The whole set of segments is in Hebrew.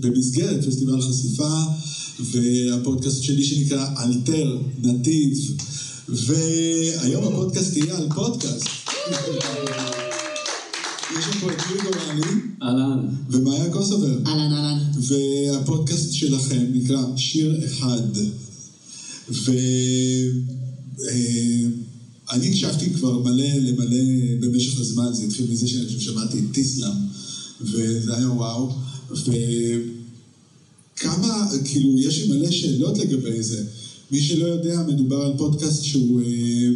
במסגרת פסטיבל חשיפה, והפודקאסט שלי שנקרא אלתר נתיב. והיום הפודקאסט יהיה על פודקאסט. יש לנו פה את יורי גורלי. אהלן. ומאיה קוסובר. אהלן, אהלן. והפודקאסט שלכם נקרא שיר אחד. ו... אה, אני הקשבתי כבר מלא למלא במשך הזמן, זה התחיל מזה שאני חושב שמעתי את טיסלאם, וזה היה וואו, וכמה, כאילו, יש לי מלא שאלות לגבי זה. מי שלא יודע, מדובר על פודקאסט שהוא אה,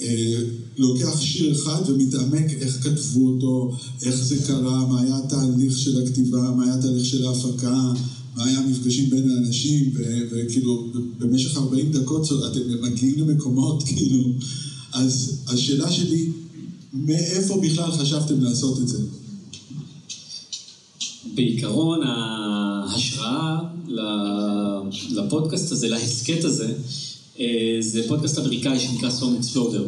אה, לוקח שיר אחד ומתעמק איך כתבו אותו, איך זה קרה, מה היה התהליך של הכתיבה, מה היה התהליך של ההפקה, מה היה המפגשים בין האנשים, וכאילו, במשך 40 דקות אתם מגיעים למקומות, כאילו... אז השאלה שלי, מאיפה בכלל חשבתם לעשות את זה? בעיקרון ההשראה לפודקאסט הזה, להסכת הזה, אה, זה פודקאסט אמריקאי שנקרא סונג אקספלודר.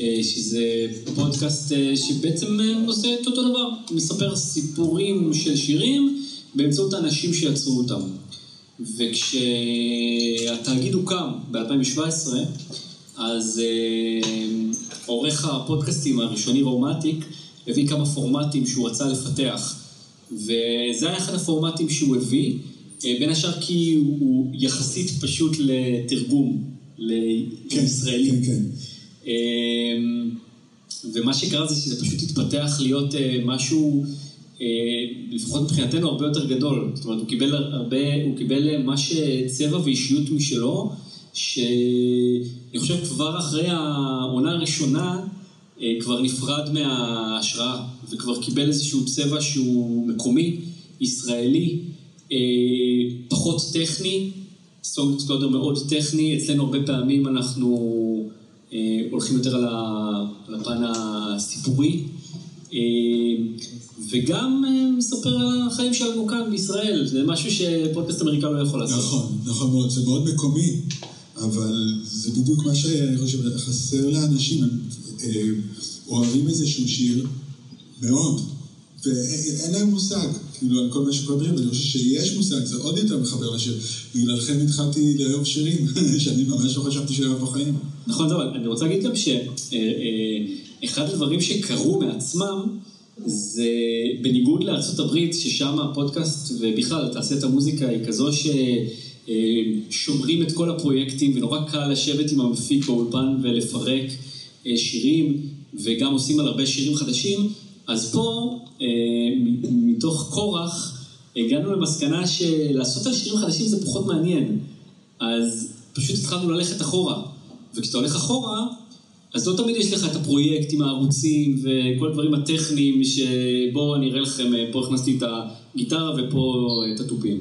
אה, שזה פודקאסט אה, שבעצם עושה את אותו דבר, מספר סיפורים של שירים באמצעות האנשים שיצרו אותם. וכשהתאגיד הוקם ב-2017, אז עורך הפודקאסטים הראשוני רומטיק הביא כמה פורמטים שהוא רצה לפתח. וזה היה אחד הפורמטים שהוא הביא, אה, בין השאר כי הוא יחסית פשוט לתרגום, לישראלי. כן, כן, כן. אה, ומה שקרה זה שזה פשוט התפתח להיות משהו, לפחות מבחינתנו, הרבה יותר גדול. זאת אומרת, הוא קיבל הרבה, הוא קיבל ממש צבע ואישיות משלו, ש... אני חושב כבר אחרי העונה הראשונה, אה, כבר נפרד מההשראה, וכבר קיבל איזשהו צבע שהוא מקומי, ישראלי, אה, פחות טכני, סונג אקספלודר מאוד טכני, אצלנו הרבה פעמים אנחנו אה, הולכים יותר על הפן הסיפורי, וגם מספר על החיים שלנו כאן בישראל, זה משהו שפודקאסט אמריקאי לא יכול לעשות. נכון, נכון מאוד, זה מאוד מקומי. אבל זה בדיוק מה שאני חושב, חסר לאנשים, הם אה, אוהבים איזשהו שיר מאוד, ואין להם מושג, כאילו, על כל מה שקורה ואני חושב שיש מושג, זה עוד יותר מחבר לשיר. בגללכם התחלתי לאהוב שירים, שאני ממש לא חשבתי שאוהב בחיים. נכון, טוב, אני רוצה להגיד גם שאחד הדברים שקרו מעצמם, זה בניגוד הברית, ששם הפודקאסט ובכלל תעשיית המוזיקה היא כזו ש... אה, שומרים את כל הפרויקטים ונורא קל לשבת עם המפיק באולפן ולפרק אה, שירים וגם עושים על הרבה שירים חדשים, אז פה אה, מתוך כורח הגענו למסקנה שלעשות על שירים חדשים זה פחות מעניין, אז פשוט התחלנו ללכת אחורה, וכשאתה הולך אחורה אז לא תמיד יש לך את הפרויקט עם הערוצים וכל הדברים הטכניים שבואו אני אראה לכם, פה הכנסתי את הגיטרה ופה את התופים.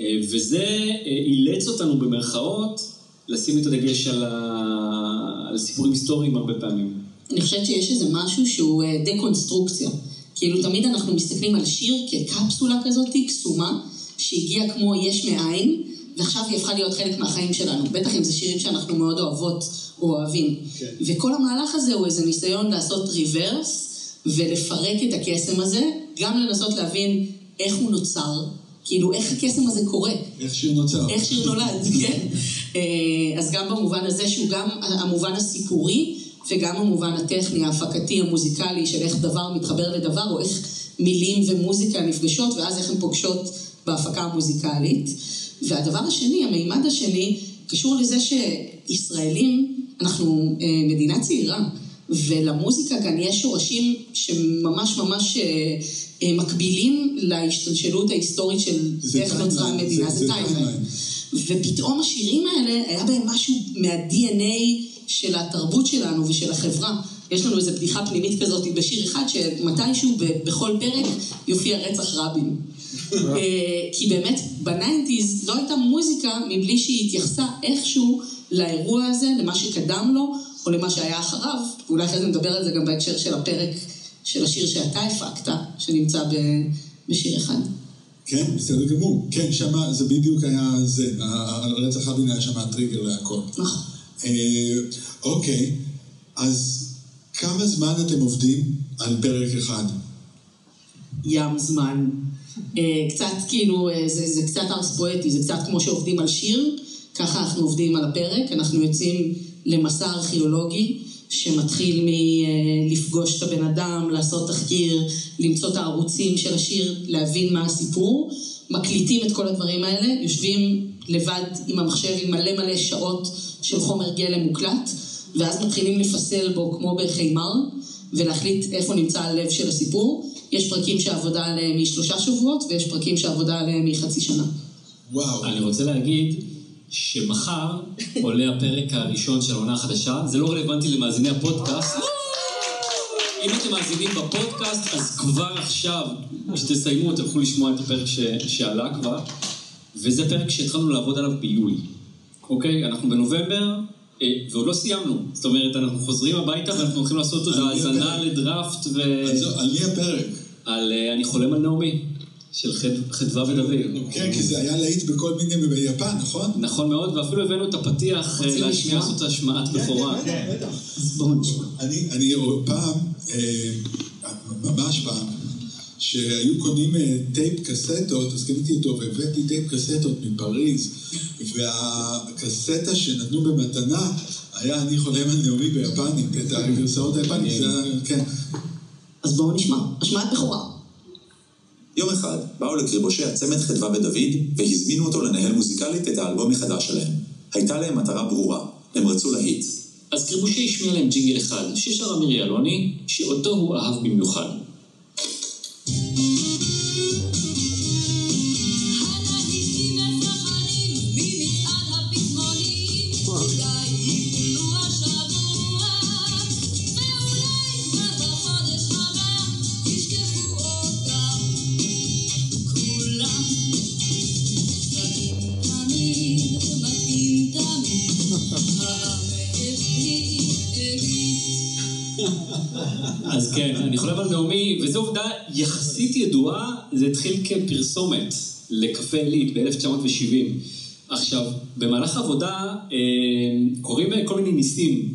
אה, וזה אה, אילץ אותנו במרכאות לשים את הדגש על, ה... על סיפורים היסטוריים הרבה פעמים. אני חושבת שיש איזה משהו שהוא אה, דקונסטרוקציה. כאילו תמיד אנחנו מסתכלים על שיר כקפסולה כזאת, קסומה, שהגיעה כמו יש מאין, ועכשיו היא הפכה להיות חלק מהחיים שלנו. בטח אם זה שירים שאנחנו מאוד אוהבות או אוהבים. כן. וכל המהלך הזה הוא איזה ניסיון לעשות ריברס ולפרק את הקסם הזה, גם לנסות להבין איך הוא נוצר, כאילו, איך הקסם הזה קורה? איך שיר נוצר. איך שיר נולד, כן. אה, אז גם במובן הזה שהוא גם המובן הסיפורי, וגם המובן הטכני, ההפקתי, המוזיקלי, של איך דבר מתחבר לדבר, או איך מילים ומוזיקה נפגשות, ואז איך הן פוגשות בהפקה המוזיקלית. והדבר השני, המימד השני, קשור לזה שישראלים, אנחנו אה, מדינה צעירה, ולמוזיקה כאן יש שורשים שממש ממש... אה, אה, מקבילים להשתלשלות ההיסטורית של איך נוצרה המדינה, זה timeline. ופתאום השירים האלה, היה בהם משהו מה-DNA של התרבות שלנו ושל החברה. יש לנו איזו בדיחה פנימית כזאת בשיר אחד, שמתישהו בכל פרק יופיע רצח רבין. אה, כי באמת, בניינטיז לא הייתה מוזיקה מבלי שהיא התייחסה איכשהו לאירוע הזה, למה שקדם לו, או למה שהיה אחריו. ואולי אחרי זה נדבר על זה גם בהקשר של הפרק של השיר שאתה הפקת, שנמצא בשיר אחד. כן, בסדר גמור. כן, שמה, זה בדיוק היה זה, הרצח רבין היה שם הטריגר להכל. נכון. אה, אוקיי, אז כמה זמן אתם עובדים על פרק אחד? ים זמן. אה, קצת כאילו, אה, זה, זה קצת ארס פואטי, זה קצת כמו שעובדים על שיר, ככה אנחנו עובדים על הפרק, אנחנו יוצאים למסע ארכיאולוגי שמתחיל מלפגוש את הבן אדם, לעשות תחקיר, למצוא את הערוצים של השיר, להבין מה הסיפור, מקליטים את כל הדברים האלה, יושבים לבד עם המחשב עם מלא מלא שעות של חומר גלם מוקלט, ואז מתחילים לפסל בו כמו בחימר, ולהחליט איפה נמצא הלב של הסיפור. יש פרקים שהעבודה עליהם היא שלושה שבועות, ויש פרקים שהעבודה עליהם היא חצי שנה. וואו. אני רוצה להגיד שמחר עולה הפרק הראשון של העונה החדשה, זה לא רלוונטי למאזיני הפודקאסט. אם אתם מאזינים בפודקאסט, אז כבר עכשיו, כשתסיימו, תלכו לשמוע את הפרק ש... שעלה כבר, וזה פרק שהתחלנו לעבוד עליו ביולי. אוקיי? אנחנו בנובמבר, אה, ועוד לא סיימנו. זאת אומרת, אנחנו חוזרים הביתה ואנחנו הולכים לעשות מי האזנה? לדראפט ו... על מי הפרק? על אה, אני חולם על נעמי, של חד- חדווה ודוד. כן, כי זה היה להיט בכל מיני ביפן, נכון? נכון מאוד, ואפילו הבאנו את הפתיח אה, להשמיע? לעשות השמעת בכורה. אז בואו נשמע. אני, אני פעם, אה, ממש פעם, שהיו קונים אה, טייפ קסטות, אז קניתי אותו והבאתי טייפ קסטות מפריז, והקסטה שנתנו במתנה היה אני חולם על נעמי ביפנית, את הגרסאות היפנית, זה היה, כן. אז בואו נשמע. השמעת בכורה. יום אחד באו לקריבושי הצמד חדווה ודוד והזמינו אותו לנהל מוזיקלית את האלבום החדש שלהם. הייתה להם מטרה ברורה, הם רצו להיט. אז קריבושי השמיע להם ג'ינגל אחד, ששר אמירי אלוני, שאותו הוא אהב במיוחד. אז כן, אני חולם על נעמי, וזו עובדה יחסית ידועה, זה התחיל כפרסומת לקפה עילית ב-1970. עכשיו, במהלך העבודה אה, קורים כל מיני ניסים.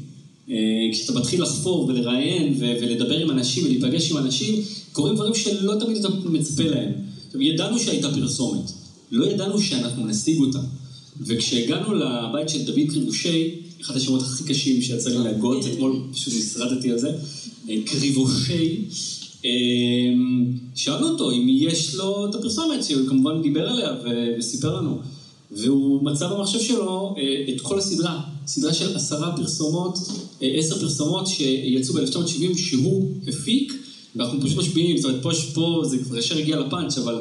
אה, כשאתה מתחיל לחפור ולראיין ולדבר עם אנשים ולהיפגש עם אנשים, קורים דברים שלא תמיד אתה מצפה להם. ידענו שהייתה פרסומת, לא ידענו שאנחנו נשיג אותה. וכשהגענו לבית של דוד קריבושי, אחד השמות הכי קשים שיצא לי להגות, אתמול פשוט נשרדתי על זה, אה, קריבושי, אה, שאלנו אותו אם יש לו את הפרסומת, שהוא כמובן דיבר עליה וסיפר לנו. והוא מצא במחשב שלו אה, את כל הסדרה, סדרה של עשרה פרסומות, אה, עשר פרסומות שיצאו ב-1970 שהוא הפיק, ואנחנו פשוט משפיעים, זאת אומרת, פה, פה זה כבר ישר הגיע לפאנץ', אבל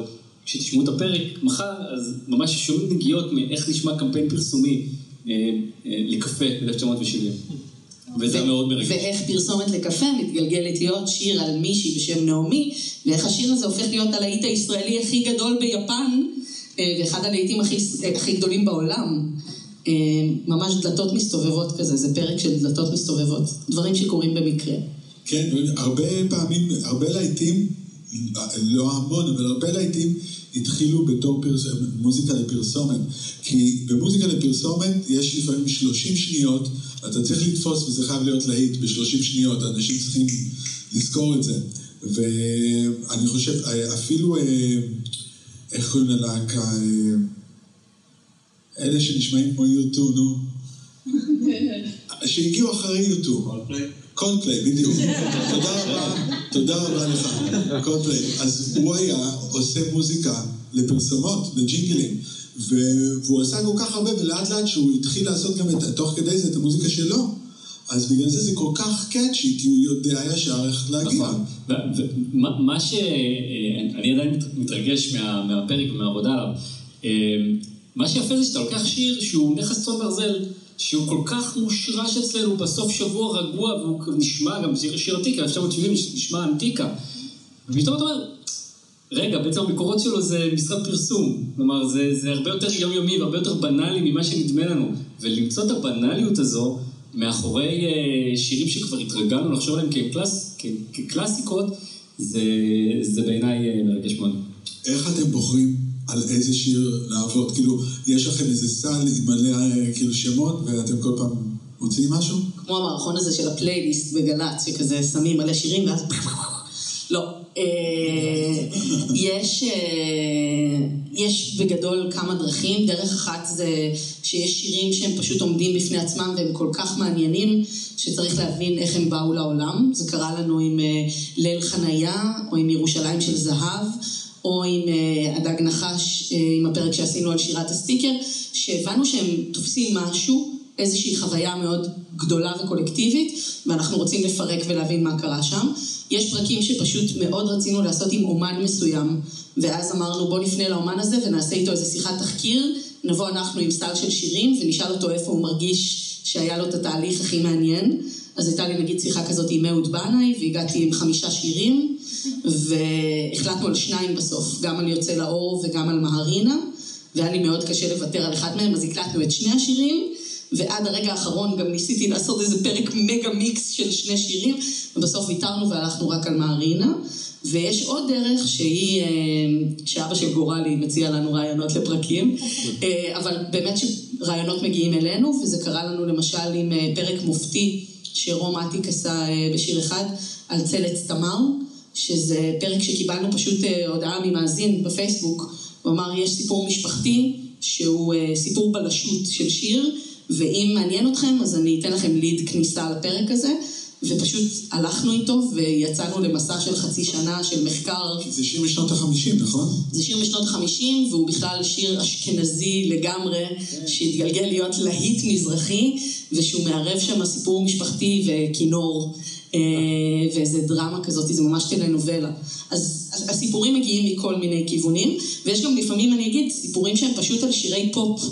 כשתשמעו את הפרק מחר, אז ממש שומעים נגיעות מאיך נשמע קמפיין פרסומי. אה, אה, לקפה ב-1970. וזה היה מאוד מרגש. ואיך פרסומת לקפה מתגלגלת להיות שיר על מישהי בשם נעמי, ואיך השיר הזה הופך להיות הלהיט הישראלי הכי גדול ביפן, אה, ואחד הלהיטים הכי, אה, הכי גדולים בעולם. אה, ממש דלתות מסתובבות כזה, זה פרק של דלתות מסתובבות. דברים שקורים במקרה. כן, הרבה פעמים, הרבה להיטים, לא המון, אבל הרבה להיטים התחילו בתור פרס... מוזיקה לפרסומת. כי במוזיקה לפרסומת יש לפעמים 30 שניות, אתה צריך לתפוס וזה חייב להיות להיט ב-30 שניות, אנשים צריכים לזכור את זה. ואני חושב, אפילו, אה, איך קוראים ללהקה? אה, אלה שנשמעים כמו יוטו, נו. שהגיעו אחרי יוטו. קולפליי, בדיוק. תודה רבה, תודה רבה לך, קולפליי. אז הוא היה עושה מוזיקה לפרסומות, לג'ינגלים. והוא עשה כל כך הרבה, ולאט לאט שהוא התחיל לעשות גם את, תוך כדי זה את המוזיקה שלו, אז בגלל זה זה כל כך קאצ'י, כי הוא יודע ישר איך להגיע. נכון. ומה מה ש... אה, אני עדיין מת- מתרגש מה- מהפרק ומהעבודה עליו. אה, מה שיפה זה שאתה לוקח שיר שהוא נכס צאן ברזל, שהוא כל כך מושרש אצלנו בסוף שבוע רגוע, והוא נשמע גם שיר שיר עתיקה, 1970 נשמע אנטיקה. ופתאום אתה אומר, רגע, בעצם המקורות שלו זה משרד פרסום. כלומר, זה, זה הרבה יותר יומיומי והרבה יותר בנאלי ממה שנדמה לנו. ולמצוא את הבנאליות הזו מאחורי אה, שירים שכבר התרגלנו לחשוב עליהם כקלאס, כ, כקלאסיקות, זה, זה בעיניי אה, מרגש מאוד. איך אתם בוחרים על איזה שיר לעבוד? כאילו, יש לכם איזה סל עם מלא כאילו שמות, ואתם כל פעם מוציאים משהו? כמו המערכון הזה של הפלייליסט בגל"צ, שכזה שמים מלא שירים ואז... לא. אה, יש, אה, יש בגדול כמה דרכים. דרך אחת זה שיש שירים שהם פשוט עומדים בפני עצמם והם כל כך מעניינים, שצריך להבין איך הם באו לעולם. זה קרה לנו עם אה, ליל חניה, או עם ירושלים של זהב. או עם אה, הדג נחש, אה, עם הפרק שעשינו על שירת הסטיקר, שהבנו שהם תופסים משהו, איזושהי חוויה מאוד גדולה וקולקטיבית, ואנחנו רוצים לפרק ולהבין מה קרה שם. יש פרקים שפשוט מאוד רצינו לעשות עם אומן מסוים, ואז אמרנו בוא נפנה לאומן הזה ונעשה איתו איזה שיחת תחקיר, נבוא אנחנו עם סל של שירים ונשאל אותו איפה הוא מרגיש שהיה לו את התהליך הכי מעניין. אז הייתה לי נגיד שיחה כזאת עם אהוד בנאי, והגעתי עם חמישה שירים, והחלטנו על שניים בסוף, גם על יוצא לאור וגם על מהרינה, והיה לי מאוד קשה לוותר על אחד מהם, אז הקלטנו את שני השירים, ועד הרגע האחרון גם ניסיתי לעשות איזה פרק מגה מיקס של שני שירים, ובסוף ויתרנו והלכנו רק על מהרינה. ויש עוד דרך שהיא, אה, שאבא של גורלי מציע לנו רעיונות לפרקים, אה, אבל באמת שרעיונות מגיעים אלינו, וזה קרה לנו למשל עם אה, פרק מופתי שרום אטיק עשה בשיר אחד על צלץ תמר, שזה פרק שקיבלנו פשוט הודעה ממאזין בפייסבוק, הוא אמר יש סיפור משפחתי שהוא סיפור בלשות של שיר, ואם מעניין אתכם אז אני אתן לכם ליד כניסה לפרק הזה. ופשוט הלכנו איתו ויצאנו למסע של חצי שנה של מחקר. זה שיר משנות החמישים, נכון? זה שיר משנות החמישים, והוא בכלל שיר אשכנזי לגמרי, שהתגלגל להיות להיט מזרחי, ושהוא מערב שם סיפור משפחתי וכינור, אה, ואיזה דרמה כזאת, זה ממש טלנובלה. אז הסיפורים מגיעים מכל מיני כיוונים, ויש גם לפעמים, אני אגיד, סיפורים שהם פשוט על שירי פופ.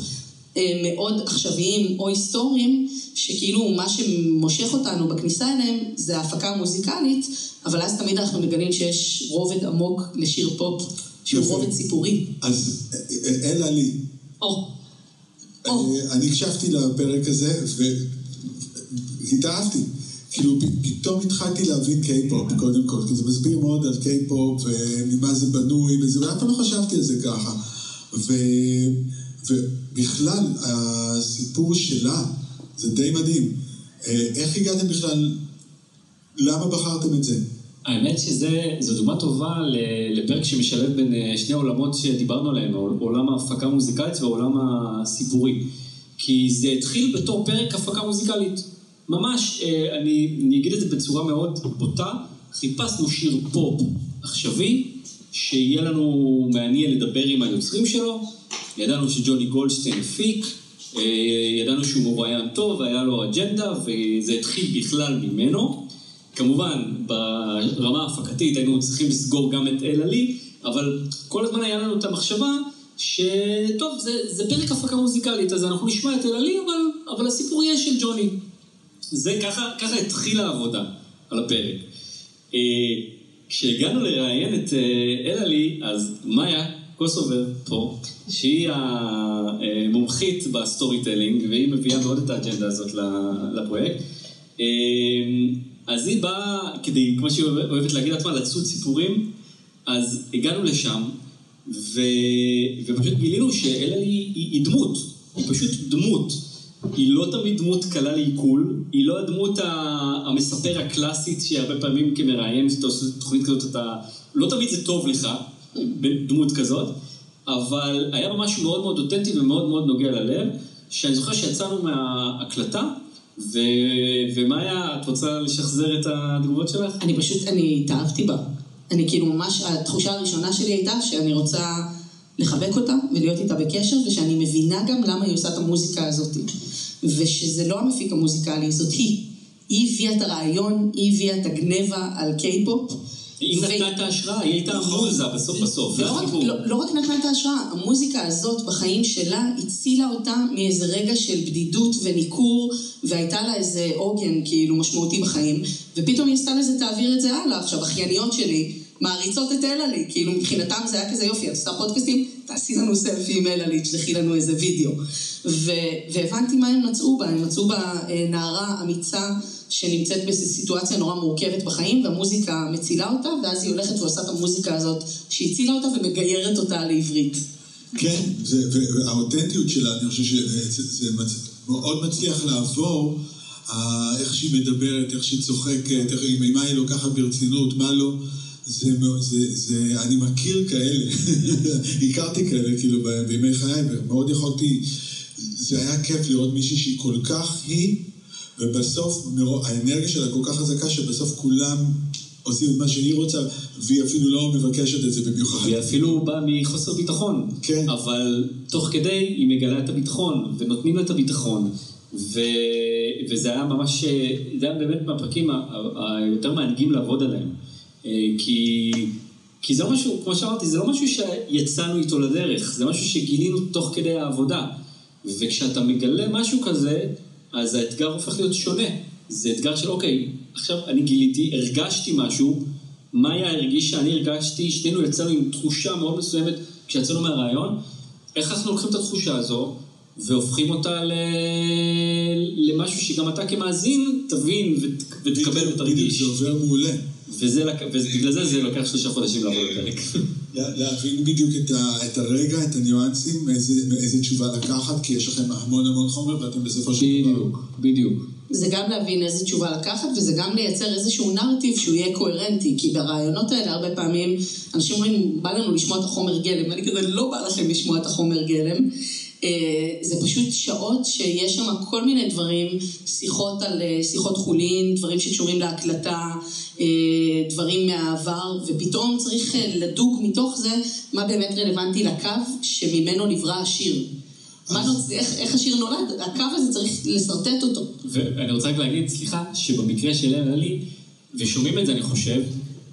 אה, מאוד עכשוויים או היסטוריים, שכאילו מה שמושך אותנו בכניסה אליהם זה ההפקה המוזיקלית, אבל אז תמיד אנחנו מגלים שיש רובד עמוק לשיר פופ, שהוא יפה. רובד סיפורי. אז אה, אלה לי. או, או, אה, אני הקשבתי לפרק הזה והתאהבתי. כאילו פתאום התחלתי להבין קיי-פופ, קודם כל, כי זה מסביר מאוד על קיי-פופ וממה זה בנוי וזה, ואף פעם לא חשבתי על זה ככה. ו... ובכלל, הסיפור שלה זה די מדהים. אה, איך הגעתם בכלל, למה בחרתם את זה? האמת שזו דוגמה טובה לפרק שמשלב בין אה, שני עולמות שדיברנו עליהם, עולם ההפקה המוזיקלית ועולם הסיפורי. כי זה התחיל בתור פרק הפקה מוזיקלית. ממש, אה, אני, אני אגיד את זה בצורה מאוד בוטה, חיפשנו שיר פופ עכשווי, שיהיה לנו מעניין לדבר עם היוצרים שלו, ידענו שג'וני גולדשטיין הפיק, אה, ידענו שהוא מרואיין טוב, היה לו אג'נדה, וזה התחיל בכלל ממנו. כמובן, ברמה ההפקתית היינו צריכים לסגור גם את אל עלי, אבל כל הזמן היה לנו את המחשבה שטוב, זה, זה פרק הפקה מוזיקלית, אז אנחנו נשמע את אלה לי, אבל, אבל הסיפור יהיה של ג'וני. זה ככה, ככה התחילה העבודה על הפרק. אה, כשהגענו לראיין את אה, אלה לי, אז מאיה קוסובר פה, שהיא המומחית ב storytelling, והיא מביאה מאוד את האג'נדה הזאת לפרויקט. אה, אז היא באה, כדי, כמו שהיא אוהבת להגיד לעצמה, לצוד סיפורים, אז הגענו לשם, ו... ופשוט גילינו שאלה היא, היא, היא דמות, היא פשוט דמות. היא לא תמיד דמות קלה לעיכול, היא לא הדמות המספר הקלאסית שהרבה פעמים כמראיין, כשאתה עושה תוכנית כזאת, אתה... לא תמיד זה טוב לך, בדמות כזאת, אבל היה ממש מאוד מאוד אותנטי ומאוד מאוד נוגע ללב, שאני זוכר שיצאנו מההקלטה, ו... ומאיה, את רוצה לשחזר את התגובות שלך? אני פשוט, אני התאהבתי בה. אני כאילו ממש, התחושה הראשונה שלי הייתה שאני רוצה לחבק אותה ולהיות איתה בקשר, ושאני מבינה גם למה היא עושה את המוזיקה הזאת. ושזה לא המפיק המוזיקלי, זאת היא. היא הביאה את הרעיון, היא הביאה את הגנבה על קיי-פופ. היא נתנה את ההשראה, היא הייתה המוזה בסוף בסוף, לא רק. לא, לא רק נתנה את ההשראה, המוזיקה הזאת בחיים שלה הצילה אותה מאיזה רגע של בדידות וניכור, והייתה לה איזה עוגן כאילו משמעותי בחיים, ופתאום היא עשתה לזה, תעביר את זה הלאה. עכשיו, אחייניות שלי מעריצות את אלעלי, כאילו מבחינתם זה היה כזה יופי, את עושה פודקאסטים, תעשי לנו סלפי עם אלעלי, תשלחי לנו איזה וידאו. והבנתי מה הם מצאו בה, הם מצאו בה אה, נערה אמיצה שנמצאת בסיטואציה נורא מורכבת בחיים, והמוזיקה מצילה אותה, ואז היא הולכת ועושה את המוזיקה הזאת שהצילה אותה ומגיירת אותה לעברית. כן, זה, וה- והאותנטיות שלה, אני חושב שזה זה מצ- מאוד מצליח לעבור איך שהיא מדברת, איך שהיא צוחקת, איך, מה היא לוקחת ברצינות, מה לא. זה, זה, זה, אני מכיר כאלה, הכרתי כאלה כאילו בימי חיי, ומאוד יכולתי, זה היה כיף לראות מישהי שהיא כל כך היא, ובסוף האנרגיה שלה כל כך חזקה, שבסוף כולם עושים את מה שהיא רוצה, והיא אפילו לא מבקשת את זה במיוחד. והיא אפילו באה מחוסר ביטחון. כן. אבל תוך כדי היא מגלה את הביטחון, ונותנים לה את הביטחון. ו... וזה היה ממש, זה היה באמת מהפרקים היותר מענגים לעבוד עליהם. אה, כי, כי זה לא משהו, כמו שאמרתי, זה לא משהו שיצאנו איתו לדרך, זה משהו שגילינו תוך כדי העבודה. וכשאתה מגלה משהו כזה, אז האתגר הופך להיות שונה. זה אתגר של אוקיי, עכשיו אני גיליתי, הרגשתי משהו, מאיה הרגישה, אני הרגשתי, שנינו יצאנו עם תחושה מאוד מסוימת כשיצאנו מהרעיון, איך אנחנו לוקחים את התחושה הזו והופכים אותה ל... למשהו שגם אתה כמאזין תבין ות... ותקבל ותרגיש. זה עובר מעולה. ובגלל זה זה לוקח שלושה חודשים לעבוד על פרק. לה- להבין בדיוק את, ה, את הרגע, את הניואנסים, איזה, איזה תשובה לקחת, כי יש לכם המון המון חומר ואתם בסופו של דבר... בדיוק, בדיוק. זה גם להבין איזה תשובה לקחת, וזה גם לייצר איזשהו נרטיב שהוא יהיה קוהרנטי, כי ברעיונות האלה הרבה פעמים אנשים אומרים, בא לנו לשמוע את החומר גלם, ואני כזה, לא בא לכם לשמוע את החומר גלם. אה, זה פשוט שעות שיש שם כל מיני דברים, שיחות על אה, שיחות חולין, דברים שקשורים להקלטה, אה, דברים מהעבר, ופתאום צריך לדוג מתוך זה מה באמת רלוונטי לקו שממנו נברא השיר. מה נוצ... איך, איך השיר נולד? הקו הזה צריך לשרטט אותו. ואני רוצה רק להגיד, סליחה, שבמקרה של אלה לי, ושומעים את זה אני חושב,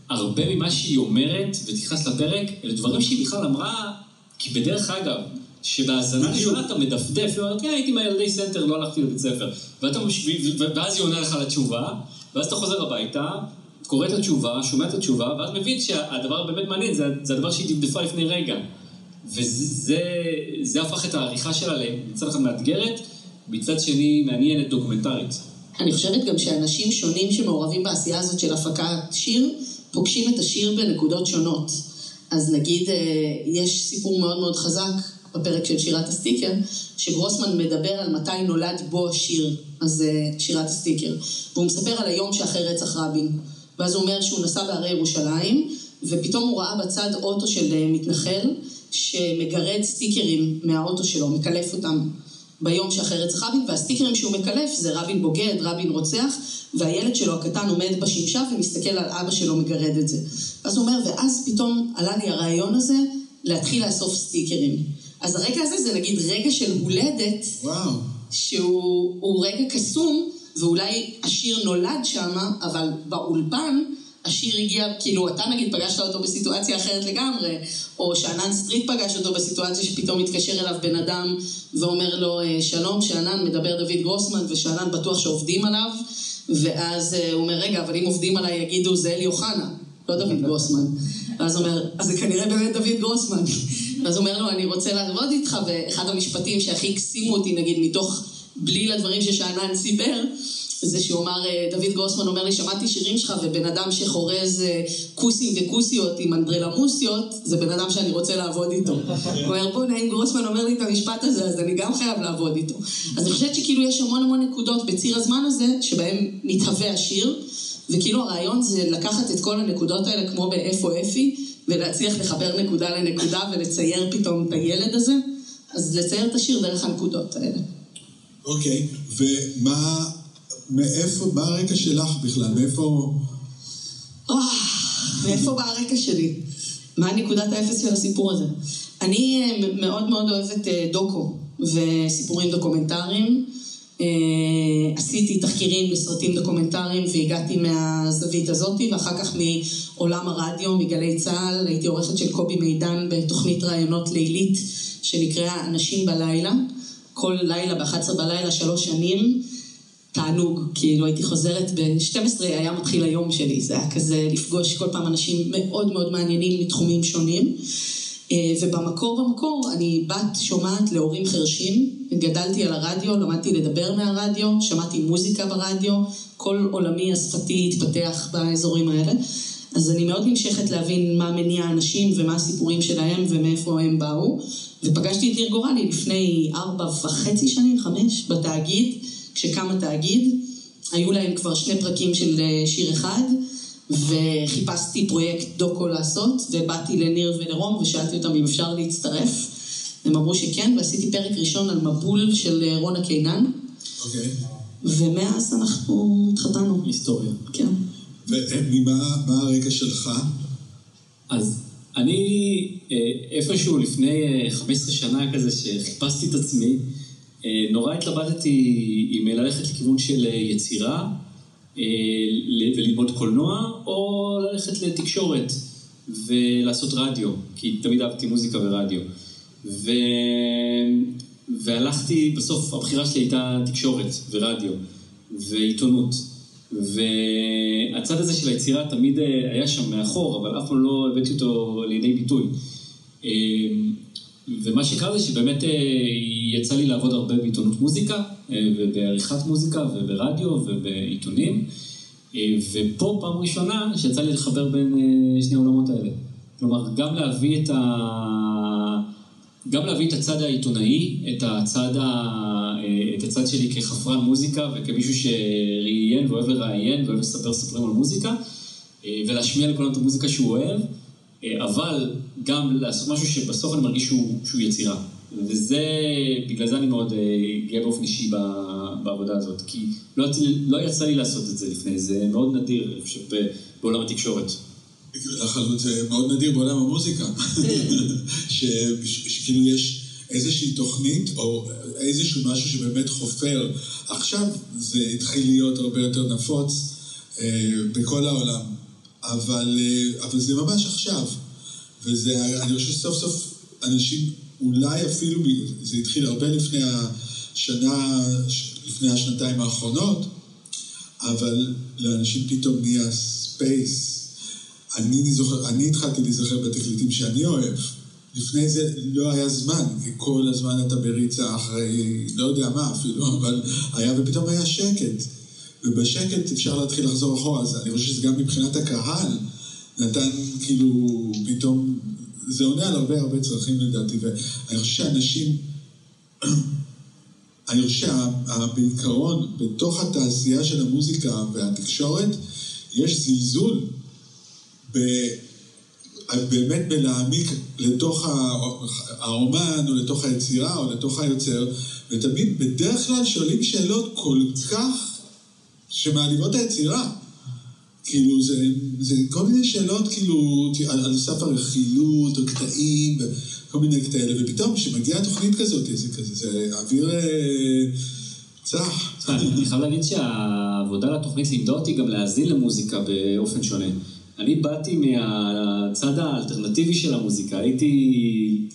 הרבה ממה שהיא אומרת ותכנס לפרק, אלה דברים שהיא בכלל אמרה, כי בדרך אגב, שבהאזנה ראשונה אתה מדפדף, היא אומרת, כן, הייתי מהילדי סנטר, לא הלכתי לבית ספר. ואז היא עונה לך לתשובה, ואז אתה חוזר הביתה, קורא את התשובה, שומע את התשובה, ואז מבין שהדבר הבאמת מעניין זה, זה הדבר שהיא דפדפה לפני רגע. וזה זה הפך את העריכה שלה מצד אחד מאתגרת, מצד שני מעניינת דוקומנטרית. אני חושבת גם שאנשים שונים שמעורבים בעשייה הזאת של הפקת שיר, פוגשים את השיר בנקודות שונות. אז נגיד, אה, יש סיפור מאוד מאוד חזק בפרק של שירת הסטיקר, שגרוסמן מדבר על מתי נולד בו השיר, אז שירת הסטיקר. והוא מספר על היום שאחרי רצח רבין. ואז הוא אומר שהוא נסע בהרי ירושלים, ופתאום הוא ראה בצד אוטו של אה, מתנחל, שמגרד סטיקרים מהאוטו שלו, מקלף אותם ביום שאחרי רצח רבין, והסטיקרים שהוא מקלף זה רבין בוגד, רבין רוצח, והילד שלו הקטן עומד בשמשה ומסתכל על אבא שלו מגרד את זה. אז הוא אומר, ואז פתאום עלה לי הרעיון הזה להתחיל לאסוף סטיקרים. אז הרגע הזה זה נגיד רגע של הולדת, וואו. שהוא הוא רגע קסום, ואולי השיר נולד שמה, אבל באולפן השיר הגיע, כאילו אתה נגיד פגשת אותו בסיטואציה אחרת לגמרי, או שאנן סטריט פגש אותו בסיטואציה שפתאום מתקשר אליו בן אדם ואומר לו אה, שלום, שאנן מדבר דוד גרוסמן ושאנן בטוח שעובדים עליו, ואז אה, הוא אומר רגע, אבל אם עובדים עליי יגידו זה אלי אוחנה, לא דוד גרוסמן. ואז הוא אומר, אז זה כנראה באמת דוד גרוסמן. ואז הוא אומר לו, אני רוצה לעבוד איתך, ואחד המשפטים שהכי הקסימו אותי, נגיד, מתוך בליל הדברים ששאנן סיפר, זה שהוא אמר, אה, דוד גרוסמן אומר לי, שמעתי שירים שלך, ובן אדם שחורז אה, כוסים וכוסיות עם אנדרלמוסיות, זה בן אדם שאני רוצה לעבוד איתו. הוא אומר, בוא'נה, אם גרוסמן אומר לי את המשפט הזה, אז אני גם חייב לעבוד איתו. אז אני חושבת שכאילו יש המון המון נקודות בציר הזמן הזה, שבהם מתהווה השיר, וכאילו הרעיון זה לקחת את כל הנקודות האלה, כמו באיפה אפי, ולהצליח לחבר נקודה לנקודה ולצייר פתאום את הילד הזה, אז לצייר את השיר דרך הנקודות האלה. אוקיי, ומה, מאיפה, מה הרקע שלך בכלל? מאיפה... וואו, מאיפה בא הרקע שלי? מה נקודת האפס של הסיפור הזה? אני אה, מאוד מאוד אוהבת אה, דוקו וסיפורים דוקומנטריים. אה, עשיתי תחקירים לסרטים דוקומנטריים והגעתי מהזווית הזאת, ואחר כך מעולם הרדיו, מגלי צה"ל, הייתי עורכת של קובי מידן בתוכנית ראיונות לילית שנקראה אנשים בלילה. כל לילה ב-11 בלילה, שלוש שנים. תענוג, כאילו הייתי חוזרת ב-12 היה מתחיל היום שלי, זה היה כזה לפגוש כל פעם אנשים מאוד מאוד מעניינים מתחומים שונים. אה, ובמקור במקור אני בת שומעת להורים חרשים, גדלתי על הרדיו, למדתי לדבר מהרדיו, שמעתי מוזיקה ברדיו, כל עולמי השפתי התפתח באזורים האלה. אז אני מאוד נמשכת להבין מה מניע האנשים ומה הסיפורים שלהם ומאיפה הם באו. ופגשתי את ניר גורלי לפני ארבע וחצי שנים, חמש, בתאגיד, כשקם התאגיד, היו להם כבר שני פרקים של אה, שיר אחד, וחיפשתי פרויקט דוקו לעשות, ובאתי לניר ולרום ושאלתי אותם אם אפשר להצטרף. הם אמרו שכן, ועשיתי פרק ראשון על מבול של אה, רונה קינן, אוקיי. ומאז אנחנו התחתנו. היסטוריה. כן. ומה מה הרקע שלך? אז אני אה, איפשהו לפני אה, 15 שנה כזה שחיפשתי את עצמי, אה, נורא התלבטתי אם ללכת לכיוון של אה, יצירה אה, וללמוד קולנוע, או ללכת לתקשורת ולעשות רדיו, כי תמיד אהבתי מוזיקה ורדיו. ו... והלכתי, בסוף הבחירה שלי הייתה תקשורת ורדיו ועיתונות. והצד הזה של היצירה תמיד אה, היה שם מאחור, אבל אף פעם לא הבאתי אותו לידי ביטוי. ומה שקרה זה שבאמת אה, יצא לי לעבוד הרבה בעיתונות מוזיקה, אה, ובעריכת מוזיקה, וברדיו, ובעיתונים. אה, ופה פעם ראשונה שיצא לי לחבר בין שני העולמות האלה. כלומר, גם להביא את ה... גם להביא את הצד העיתונאי, את הצד, ה... את הצד שלי כחפרן מוזיקה וכמישהו שראיין ואוהב לראיין ואוהב לספר סיפורים על מוזיקה, ולהשמיע לכולם את המוזיקה שהוא אוהב, אבל גם לעשות משהו שבסוף אני מרגיש שהוא, שהוא יצירה. וזה, בגלל זה אני מאוד אה, גאה באופן אישי בעבודה הזאת, כי לא לא יצא לי לעשות את זה לפני, זה מאוד נדיר, אני חושב, בעולם התקשורת. זה מאוד נדיר בעולם המוזיקה. שכאילו יש איזושהי תוכנית או איזשהו משהו שבאמת חופר. עכשיו זה התחיל להיות הרבה יותר נפוץ אה, בכל העולם, אבל, אה, אבל זה ממש עכשיו. וזה, אני חושב שסוף סוף אנשים, אולי אפילו, זה התחיל הרבה לפני השנה, לפני השנתיים האחרונות, אבל לאנשים פתאום נהיה space. אני, זוכר, אני התחלתי להיזכר בתקליטים שאני אוהב. לפני זה לא היה זמן, כל הזמן אתה בריצה אחרי, לא יודע מה אפילו, אבל היה, ופתאום היה שקט. ובשקט אפשר להתחיל לחזור אחורה, אז אני חושב שזה גם מבחינת הקהל נתן כאילו פתאום, זה עונה על הרבה הרבה צרכים לדעתי, ואני חושב שאנשים, אני חושב שבעיקרון, בתוך התעשייה של המוזיקה והתקשורת, יש זלזול ב- באמת בלהעמיק לתוך הא- האומן, או לתוך היצירה, או לתוך היוצר, ותמיד בדרך כלל שואלים שאלות כל כך שמעליבות את היצירה. כאילו, זה, זה כל מיני שאלות כאילו על, על סף הרכילות, או קטעים, וכל מיני כאלה, ופתאום כשמגיעה תוכנית כזאת, זה כזה, זה אוויר אה, צח. אני חייב להגיד שהעבודה על התוכנית לימדה אותי גם להאזין למוזיקה באופן שונה. אני באתי מהצד האלטרנטיבי של המוזיקה, הייתי,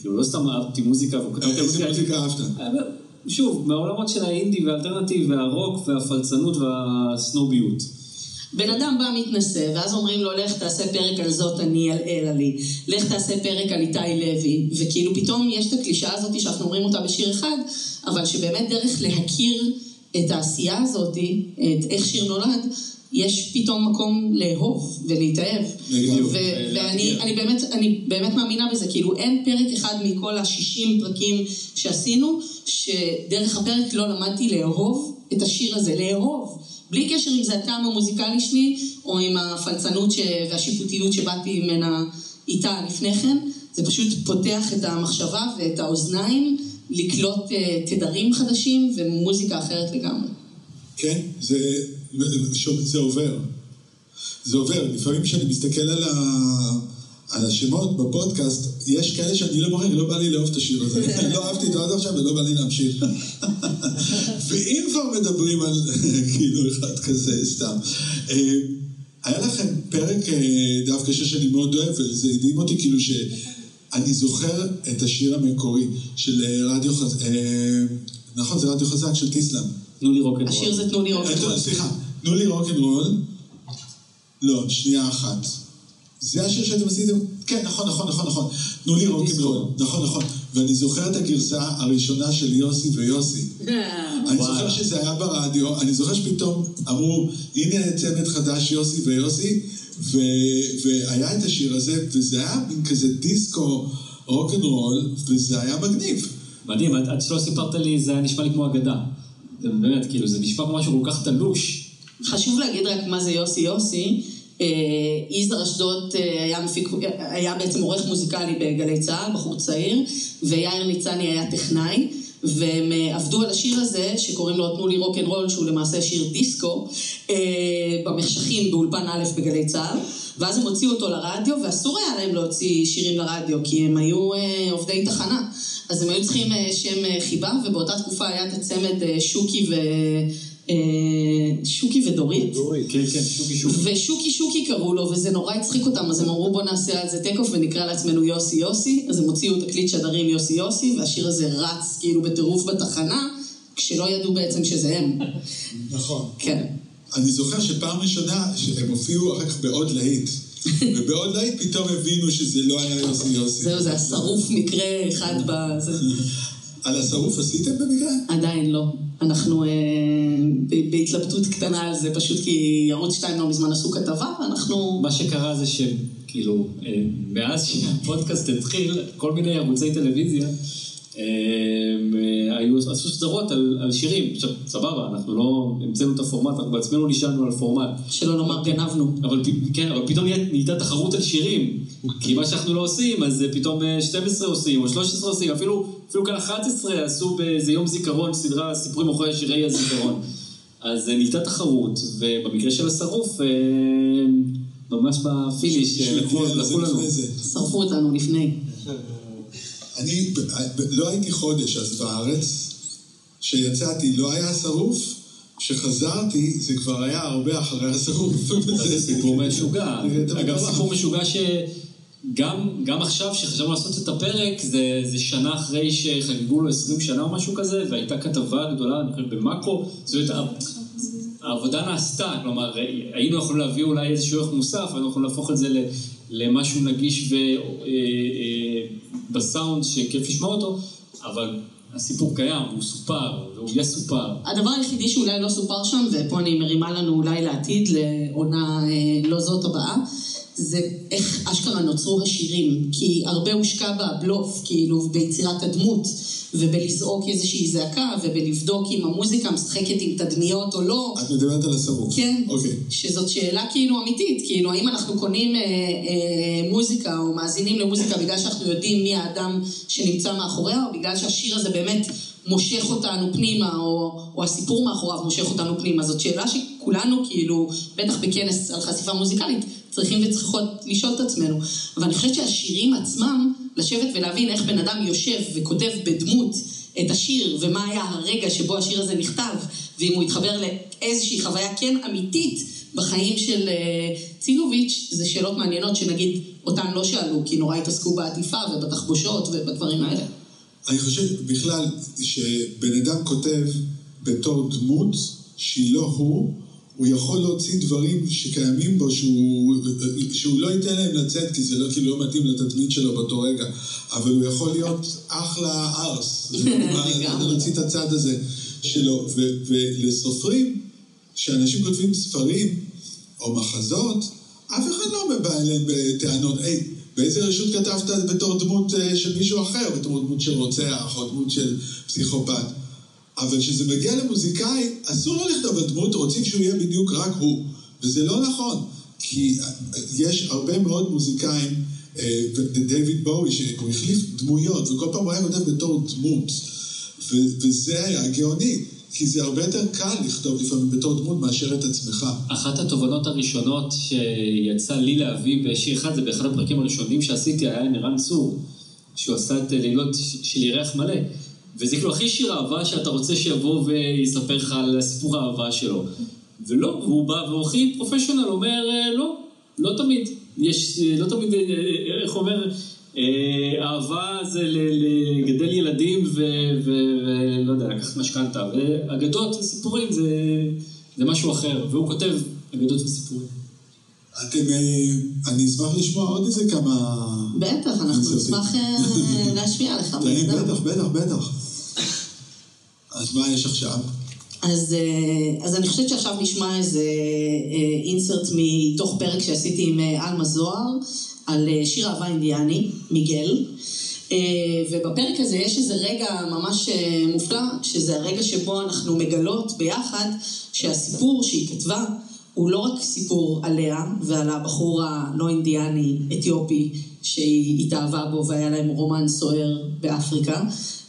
כאילו לא סתם אהבתי מוזיקה וכתבתי איזה מוזיקה אהבת? שוב, מהעולמות של האינדי והאלטרנטיב והרוק והפלצנות והסנוביות. בן אדם בא מתנשא, ואז אומרים לו, לך תעשה פרק על זאת אני על אלה לי, לך תעשה פרק על איתי לוי, וכאילו פתאום יש את הקלישאה הזאת שאנחנו אומרים אותה בשיר אחד, אבל שבאמת דרך להכיר את העשייה הזאת, את איך שיר נולד, יש פתאום מקום לאהוב ולהתאהב. ולאתגר. ואני אני באמת, אני באמת מאמינה בזה, כאילו אין פרק אחד מכל ה-60 פרקים שעשינו, שדרך הפרק לא למדתי לאהוב את השיר הזה, לאהוב. בלי קשר אם זה הטעם המוזיקלי שלי, או עם הפלצנות ש... והשיפוטיות שבאתי ממנה איתה לפני כן, זה פשוט פותח את המחשבה ואת האוזניים לקלוט אה, תדרים חדשים ומוזיקה אחרת לגמרי. כן, זה, זה עובר. זה עובר. לפעמים כשאני מסתכל על, ה, על השמות בפודקאסט, יש כאלה שאני לא בוחר, לא בא לי לאהוב את השיר הזה. לא אהבתי אותו עד עכשיו ולא בא לי להמשיך. ואם כבר מדברים על כאילו אחד כזה, סתם. אה, היה לכם פרק אה, דווקא שאני מאוד אוהב, וזה הדהים אותי כאילו ש... אני זוכר את השיר המקורי של אה, רדיו חזק, נכון, זה רדיו חזק של טיסלאם. תנו לי רוקנרול. השיר זה תנו לי עוד. אה, סליחה, תנו לי רוקנרול. לא, שנייה אחת. זה השיר שאתם עשיתם? כן, נכון, נכון, נכון, נכון. תנו לי רוקנרול. נכון, נכון. ואני זוכר את הגרסה הראשונה של יוסי ויוסי. אני זוכר. שזה היה ברדיו, אני זוכר שפתאום אמרו, הנה צוות חדש יוסי ויוסי, ו- והיה את השיר הזה, וזה היה מין כזה דיסקו רוקנרול, וזה היה מגניב. מדהים, עד שלא סיפרת לי, זה היה נשמע לי כמו אגדה. זה באמת, כאילו, זה נשמע כמו משהו כל כך תלוש, חשוב להגיד רק מה זה יוסי יוסי. אה, יזהר אשדוד אה, היה, מפיק, היה בעצם עורך מוזיקלי בגלי צה"ל, בחור צעיר, ויאיר ניצני היה טכנאי, והם אה, עבדו על השיר הזה, שקוראים לו תנו לי רוק אנד רול, שהוא למעשה שיר דיסקו, במחשכים באולפן א' בגלי צה"ל, ואז הם הוציאו אותו לרדיו, ואסור היה להם להוציא שירים לרדיו, כי הם היו עובדי תחנה. אז הם היו צריכים אה, שם אה, חיבה, ובאותה תקופה היה את הצמד אה, שוקי ו... שוקי ודורית. כן, כן, שוקי שוקי. ושוקי שוקי קראו לו, וזה נורא הצחיק אותם, אז הם אמרו בוא נעשה על זה טייק אוף ונקרא לעצמנו יוסי יוסי, אז הם הוציאו תקליט שדרים יוסי יוסי, והשיר הזה רץ כאילו בטירוף בתחנה, כשלא ידעו בעצם שזה הם. נכון. כן. אני זוכר שפעם ראשונה שהם הופיעו אחר כך בעוד להיט. ובעוד להיט פתאום הבינו שזה לא היה יוסי יוסי. זהו, זה השרוף מקרה אחד בזה. על השרוף עשיתם במקרה? עדיין לא. אנחנו אה, ב- בהתלבטות קטנה על זה, פשוט כי ערוץ 2 לא מזמן עשו כתבה, ואנחנו... מה שקרה זה שכאילו, אה, מאז שהפודקאסט התחיל, כל מיני ערוצי טלוויזיה, היו, עשו סדרות על, על שירים. עכשיו, סבבה, אנחנו לא המצאנו את הפורמט, אנחנו בעצמנו נשענו על פורמט. שלא לומר גנבנו. אבל, כן, אבל פתאום נהיית- נהייתה תחרות על שירים. כי מה שאנחנו לא עושים, אז אה, פתאום אה, 12 עושים, או 13 עושים, אפילו, אפילו כאן 11 עשו באיזה יום זיכרון סדרה סיפורים מאחורי שירי הזיכרון. אז אה, נהייתה תחרות, ובמקרה של השרוף, אה, ממש בפיניש, אה, לקחו לנו. שרפו אותנו לפני. אני לא הייתי חודש אז בארץ, כשיצאתי לא היה שרוף, כשחזרתי זה כבר היה הרבה אחרי השרוף. זה סיפור משוגע. אגב. סיפור משוגע שגם גם עכשיו, שחשבנו לעשות את הפרק, זה, זה שנה אחרי שחגגו לו 20 שנה או משהו כזה, והייתה כתבה גדולה, אני חושב, במאקו. זאת אומרת, העבודה נעשתה, כלומר, היינו יכולים להביא אולי איזשהו ערך מוסף, היינו יכולים להפוך את זה למשהו נגיש ו- אה, אה, בסאונד שכיף לשמוע אותו, אבל הסיפור קיים, הוא סופר, והוא יסופר. הדבר היחידי שאולי לא סופר שם, ופה אני מרימה לנו אולי לעתיד, לעונה אה, לא זאת הבאה, זה איך אשכרה נוצרו השירים. כי הרבה הושקע בבלוף, כאילו, ביצירת הדמות, ובלזעוק איזושהי זעקה, ובלבדוק אם המוזיקה משחקת עם תדמיות או לא. את מדברת על השרוף. כן, אוקיי. שזאת שאלה כאילו אמיתית, כאילו האם אנחנו קונים אה, אה, מוזיקה או מאזינים למוזיקה בגלל שאנחנו יודעים מי האדם שנמצא מאחוריה, או בגלל שהשיר הזה באמת מושך אותנו פנימה, או, או הסיפור מאחוריו מושך אותנו פנימה. זאת שאלה שכולנו כאילו, בטח בכנס על חשיפה מוזיקלית, צריכים וצריכות לשאול את עצמנו. אבל אני חושבת שהשירים עצמם, לשבת ולהבין איך בן אדם יושב וכותב בדמות את השיר, ומה היה הרגע שבו השיר הזה נכתב, ואם הוא התחבר לאיזושהי חוויה כן אמיתית בחיים של אה, צינוביץ', זה שאלות מעניינות שנגיד אותן לא שאלו, כי נורא התעסקו בעטיפה ובתחבושות ובדברים האלה. אני חושב בכלל שבן אדם כותב בתור דמות שהיא לא הוא, הוא יכול להוציא דברים שקיימים בו שהוא, שהוא לא ייתן להם לצאת כי זה לא, כאילו לא מתאים לתדמית שלו באותו רגע, אבל הוא יכול להיות אחלה ארס. להוציא את הצד הזה שלו, ו, ולסופרים, שאנשים כותבים ספרים או מחזות, אף אחד לא בא אליהם בטענות, היי, באיזה רשות כתבת בתור דמות אה, של מישהו אחר, בתור דמות של רוצח או דמות של פסיכופת? אבל כשזה מגיע למוזיקאי, אסור לו לכתוב על דמות, רוצים שהוא יהיה בדיוק רק הוא. וזה לא נכון, כי יש הרבה מאוד מוזיקאים, אה, ודייוויד בואי, שהוא החליף דמויות, וכל פעם הוא היה כותב בתור דמות. ו- וזה היה גאוני, כי זה הרבה יותר קל לכתוב לפעמים בתור דמות מאשר את עצמך. אחת התובנות הראשונות שיצא לי להביא בשיר אחד, זה באחד הפרקים הראשונים שעשיתי, היה עם ערן צור, שהוא עשה את לילות של ירח מלא. וזה כאילו הכי שיר אהבה שאתה רוצה שיבוא ויספר לך על סיפור האהבה שלו. ולא, והוא בא, והוא הכי פרופשיונל, אומר, אה, לא, לא תמיד. יש, אה, לא תמיד, אה, איך אומר, אה, אהבה זה לגדל ילדים ולא יודע, לקחת משכנתה. ואגדות וסיפורים זה, זה משהו אחר, והוא כותב אגדות וסיפורים. אתם, אה, אני אשמח לשמוע עוד איזה כמה... בטח, אנחנו. נשמח אה, להשמיע לך. בטח. בטח, בטח. אז מה יש עכשיו? אז, אה, אז אני חושבת שעכשיו נשמע איזה אינסרט מתוך פרק שעשיתי עם עלמה זוהר על שיר אהבה אינדיאני, מיגל. ובפרק הזה יש איזה רגע ממש מופלא, שזה הרגע שבו אנחנו מגלות ביחד שהסיפור שהיא כתבה הוא לא רק סיפור עליה ועל הבחור הלא אינדיאני אתיופי שהיא התאהבה בו והיה להם רומן סוער באפריקה,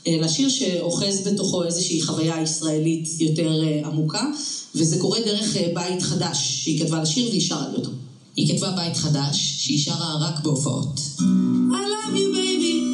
אלא שיר שאוחז בתוכו איזושהי חוויה ישראלית יותר אה, עמוקה, וזה קורה דרך אה, בית חדש שהיא כתבה לשיר והיא שרה לי אותו. היא כתבה בית חדש, שהיא שרה רק בהופעות. I love you baby,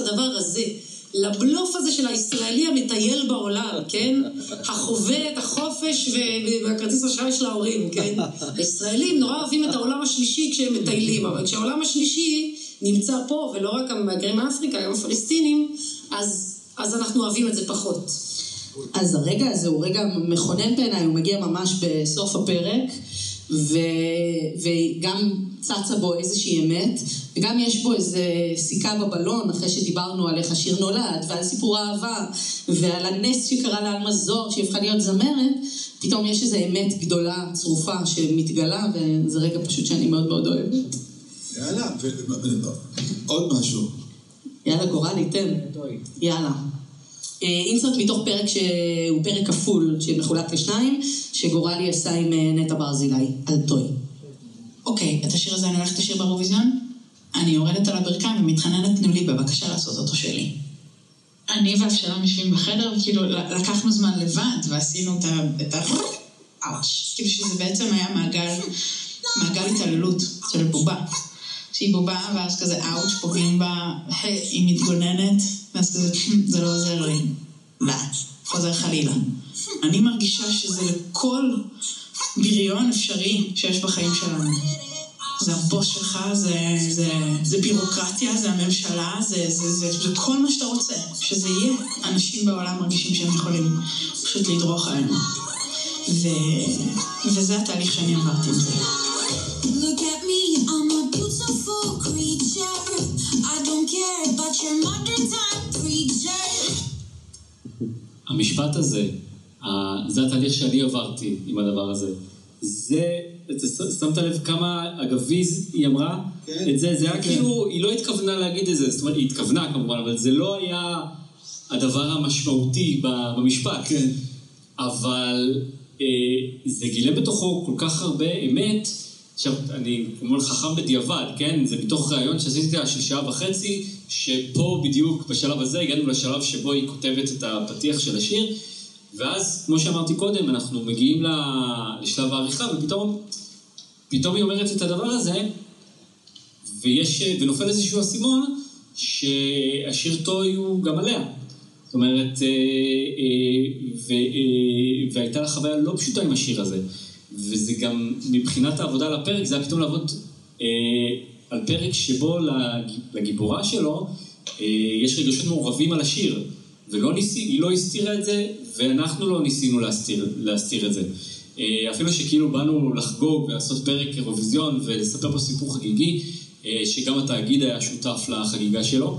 לדבר הזה. לבלוף הזה של הישראלי המטייל בעולם, כן? החווה את החופש והכרטיס אשראי של ההורים, כן? הישראלים נורא אוהבים את העולם השלישי כשהם מטיילים, אבל כשהעולם השלישי נמצא פה, ולא רק המהגרים מאפריקה, גם הפלסטינים, אז, אז אנחנו אוהבים את זה פחות. אז הרגע הזה הוא רגע מכונן בעיניי, הוא מגיע ממש בסוף הפרק, ו... וגם צצה בו איזושהי אמת, וגם יש בו איזה סיכה בבלון, אחרי שדיברנו על איך השיר נולד, ועל סיפור האהבה, ועל הנס שקרה לה על מזור, שהיא הפכה להיות זמרת, פתאום יש איזו אמת גדולה, צרופה, שמתגלה, וזה רגע פשוט שאני מאוד מאוד אוהבת. יאללה, עוד משהו. יאללה, גורלי, תן. יאללה. אה, אינסרט מתוך פרק שהוא פרק כפול, שמחולק לשניים, שגורלי עשה עם אה, נטע ברזילי, על טוי. אוקיי, את השיר הזה אני הולכת לשיר באירוויזיון? אני יורדת על הברכיים ומתחננת, תנו לי בבקשה לעשות אותו שלי. אני ואבשלום יושבים בחדר, וכאילו לקחנו זמן לבד, ועשינו את ה... אאוץ'. כאילו שזה בעצם היה מעגל, מעגל התעללות של בובה. שהיא בובה, ואז כזה אאוץ', פוגעים בה, היא מתגוננת, ואז כזה, "פם, זה לא עוזר לי. לא, חוזר חלילה. אני מרגישה שזה לכל בריון אפשרי שיש בחיים שלנו. זה הבוס שלך, זה, זה, זה בירוקרטיה, זה הממשלה, זה, זה, זה, זה כל מה שאתה רוצה. שזה יהיה, אנשים בעולם מרגישים שהם יכולים פשוט לדרוך עלינו. ו, וזה התהליך שאני עברתי עם זה. Look at me, I'm a beautiful creature. I don't care about your modern time preacher. המשפט הזה, זה התהליך שאני עברתי עם הדבר הזה. זה, שמת לב כמה אגביז היא אמרה? כן. את זה, זה היה כן. כאילו, היא לא התכוונה להגיד את זה, זאת אומרת, היא התכוונה כמובן, אבל זה לא היה הדבר המשמעותי במשפט. כן. אבל אה, זה גילם בתוכו כל כך הרבה אמת. עכשיו, אני כמובן חכם בדיעבד, כן? זה מתוך ראיון שעשיתי של שעה וחצי, שפה בדיוק, בשלב הזה, הגענו לשלב שבו היא כותבת את הפתיח של השיר, ואז, כמו שאמרתי קודם, אנחנו מגיעים לשלב העריכה, ופתאום פתאום היא אומרת את הדבר הזה, ויש, ונופל איזשהו אסימון, שהשיר טוי הוא גם עליה. זאת אומרת, אה, אה, ו, אה, והייתה לה חוויה לא פשוטה עם השיר הזה. וזה גם, מבחינת העבודה על הפרק, זה היה פתאום לעבוד על פרק שבו לג- לגיבורה שלו יש רגשות מעורבים על השיר. ולא ניסי, היא לא הסתירה את זה, ואנחנו לא ניסינו להסתיר, להסתיר את זה. אה, אפילו שכאילו באנו לחגוג ולעשות פרק אירוויזיון ולספר פה סיפור חגיגי, אה, שגם התאגיד היה שותף לחגיגה שלו.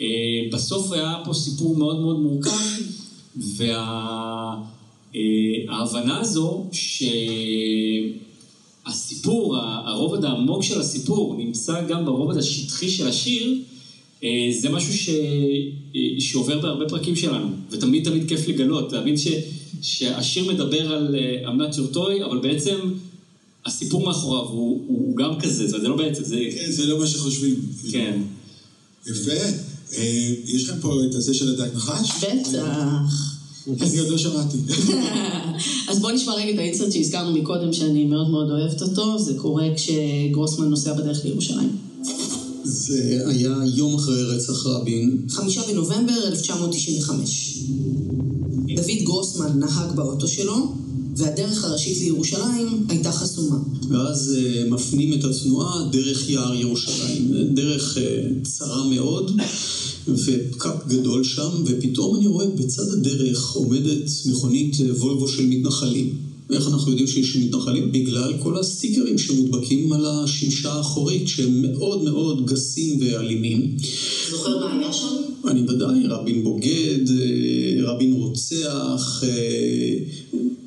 אה, בסוף היה פה סיפור מאוד מאוד מורכב, וההבנה הזו שהסיפור הרובד העמוק של הסיפור, נמצא גם ברובד השטחי של השיר, זה משהו ש... אה, שעובר בהרבה פרקים שלנו, ותמיד תמיד כיף לגלות, להבין ש... שהשיר מדבר על אה, not your toy, אבל בעצם הסיפור מאחוריו הוא, הוא גם כזה, זה לא בעצם, זה... כן, זה לא מה שחושבים. כן. יפה. אה, יש לכם פה את הזה של הדג נחש? בטח. אני עוד לא שמעתי. אז בואו נשמע רגע את האינסרט שהזכרנו מקודם, שאני מאוד מאוד אוהבת אותו, זה קורה כשגרוסמן נוסע בדרך לירושלים. זה היה יום אחרי רצח רבין. חמישה בנובמבר 1995. דוד גרוסמן נהג באוטו שלו, והדרך הראשית לירושלים הייתה חסומה. ואז אה, מפנים את התנועה דרך יער ירושלים. דרך אה, צרה מאוד, ופקק גדול שם, ופתאום אני רואה בצד הדרך עומדת מכונית אה, וולבו של מתנחלים. איך אנחנו יודעים שיש מתנחלים? בגלל כל הסטיקרים שמודבקים על השמשה האחורית, שהם מאוד מאוד גסים ואלימים. זוכר מה היה שם? אני ודאי, רבין בוגד, אה, רבין רוצח, אה,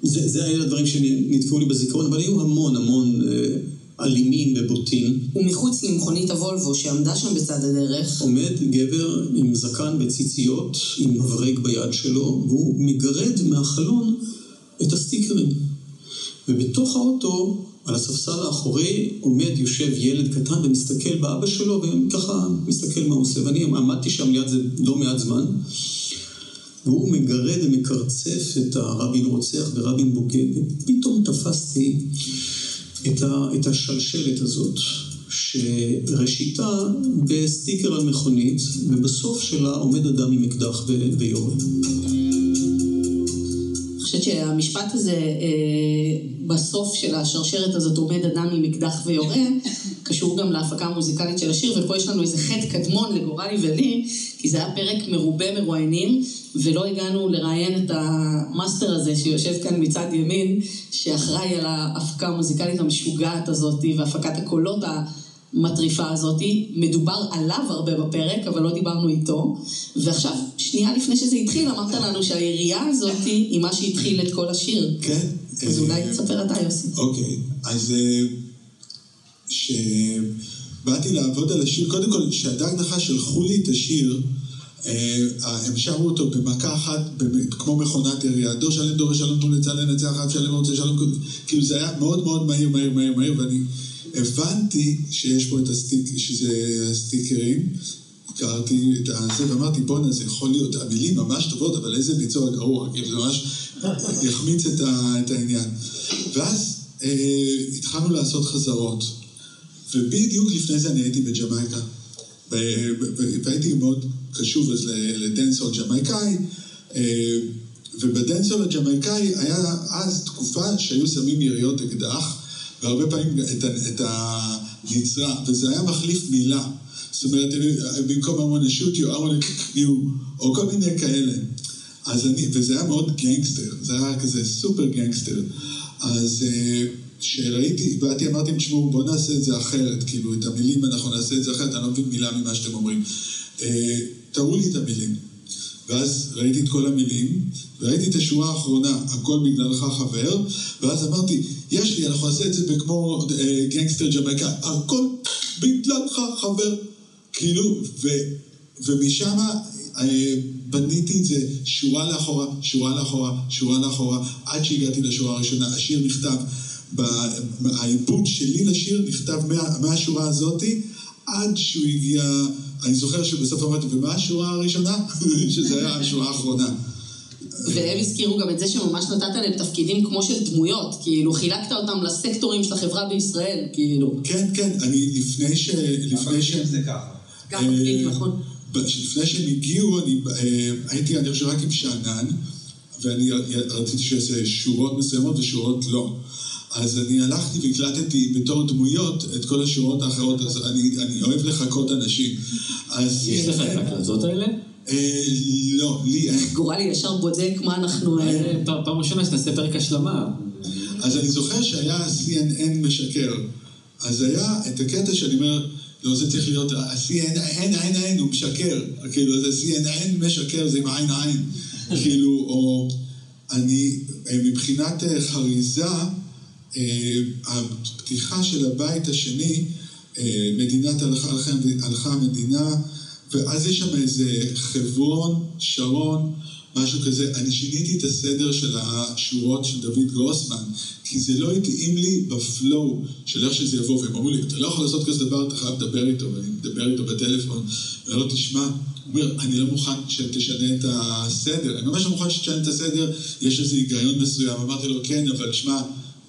זה, זה היה הדברים שנתקעו לי בזיכרון, אבל היו המון המון אה, אלימים ובוטים. ומחוץ למכונית הוולבו שעמדה שם בצד הדרך, עומד גבר עם זקן וציציות, עם מברג ביד שלו, והוא מגרד מהחלון את הסטיקרים. ובתוך האוטו, על הספסל האחורי, עומד, יושב ילד קטן ומסתכל באבא שלו, וככה מסתכל מה הוא עושה. ואני עמדתי שם ליד זה לא מעט זמן, והוא מגרד ומקרצף את הרבין רוצח ורבין בוגד, ופתאום תפסתי את, ה, את השלשלת הזאת, שראשיתה בסטיקר על מכונית, ובסוף שלה עומד אדם עם אקדח ו- ויורה. חושבת שהמשפט הזה, אה, בסוף של השרשרת הזאת עומד אדם עם אקדח ויורה, קשור גם להפקה המוזיקלית של השיר, ופה יש לנו איזה חטא קדמון לגורלי ולי, כי זה היה פרק מרובה מרואיינים, ולא הגענו לראיין את המאסטר הזה שיושב כאן מצד ימין, שאחראי על ההפקה המוזיקלית המשוגעת הזאת, והפקת הקולות המטריפה הזאת. מדובר עליו הרבה בפרק, אבל לא דיברנו איתו. ועכשיו, שנייה לפני שזה התחיל, אמרת לנו שהירייה הזאת היא מה שהתחיל את כל השיר. כן. אז אולי אה, תספר אתה, יוסי. אוקיי, אז אה, כשבאתי לעבוד על השיר, קודם כל, כשהדג נחש שלחו לי את השיר, אה, הם שרו אותו במכה אחת, כמו מכונת ירייה, דור שלם דור שלום תנו לצד לנצח, אב שלם רוצה שלום, כאילו זה היה מאוד מאוד מהיר, מהיר, מהיר, מהיר, ואני הבנתי שיש פה את הסטיק, שזה סטיקרים, קראתי את הזה ואמרתי, בואנה, זה יכול להיות, המילים ממש טובות, אבל איזה ביצוע גרוע, כאילו זה ממש יחמיץ את, ה, את העניין. ואז אה, התחלנו לעשות חזרות, ובדיוק לפני זה אני הייתי בג'מייקה, והייתי מאוד קשוב אז לדנסול ג'מייקאי, אה, ובדנסול הג'מייקאי היה אז תקופה שהיו שמים יריות אקדח, והרבה פעמים את, את הנצרה, וזה היה מחליף מילה. זאת אומרת, במקום I want to shoot you, או כל מיני כאלה. אז אני, וזה היה מאוד גנגסטר, זה היה כזה סופר גנגסטר. אז אה, כשראיתי, באתי, אמרתי, תשמעו, בואו נעשה את זה אחרת, כאילו, את המילים אנחנו נעשה את זה אחרת, אני לא מבין מילה ממה שאתם אומרים. אה, תראו לי את המילים. ואז ראיתי את כל המילים, וראיתי את השורה האחרונה, הכל בגללך חבר, ואז אמרתי, יש לי, אנחנו נעשה את זה בכמו אה, גנגסטר ג'מייקאי, הכל בגללך חבר. כאילו, ו, ומשם אה, בניתי את זה שורה לאחורה, שורה לאחורה, שורה לאחורה, עד שהגעתי לשורה הראשונה. השיר נכתב, העיבוד שלי לשיר נכתב מה, מהשורה הזאתי, עד שהוא הגיע, אני זוכר שבסוף אמרתי, ומה השורה הראשונה? שזה היה השורה האחרונה. והם הזכירו גם את זה שממש נתת להם תפקידים כמו של דמויות, כאילו חילקת אותם לסקטורים של החברה בישראל, כאילו. כן, כן, אני לפני ש... לפני ש... זה ככה. גם מקליט, אה, נכון. לפני שהם הגיעו, אני אה, הייתי, אני חושב, רק עם שאנן, ואני רציתי שיעשה שורות מסוימות ושורות לא. אז אני הלכתי והקלטתי בתור דמויות את כל השורות האחרות, אז אני, אני אוהב לחקות אנשים. אז... יש לך את ההקלטות האלה? אה, לא, לי אין. גורלי ישר בודק מה אנחנו... אה, אה, פעם פעם ראשונה שנעשה פרק השלמה. אז אני זוכר שהיה CNN משקר. אז היה את הקטע שאני אומר, לא, זה צריך להיות, ה-CNN הוא משקר. כאילו, זה CNN משקר, זה עם עין עין. כאילו, או אני, אה, מבחינת אה, חריזה, אה, הפתיחה של הבית השני, אה, מדינת הלכה, הלכה, המדינה, ואז יש שם איזה חברון, שרון, משהו כזה. אני שיניתי את הסדר של השורות של דוד גרוסמן, כי זה לא התאים לי בפלואו של איך שזה יבוא, והם אמרו לי, אתה לא יכול לעשות כזה דבר, אתה חייב לדבר איתו, ואני מדבר איתו בטלפון, ואני לו, תשמע, הוא אומר, אני לא מוכן שתשנה את הסדר, אני ממש לא מוכן שתשנה את הסדר, יש איזה היגיון מסוים. אמרתי לו, כן, אבל שמע,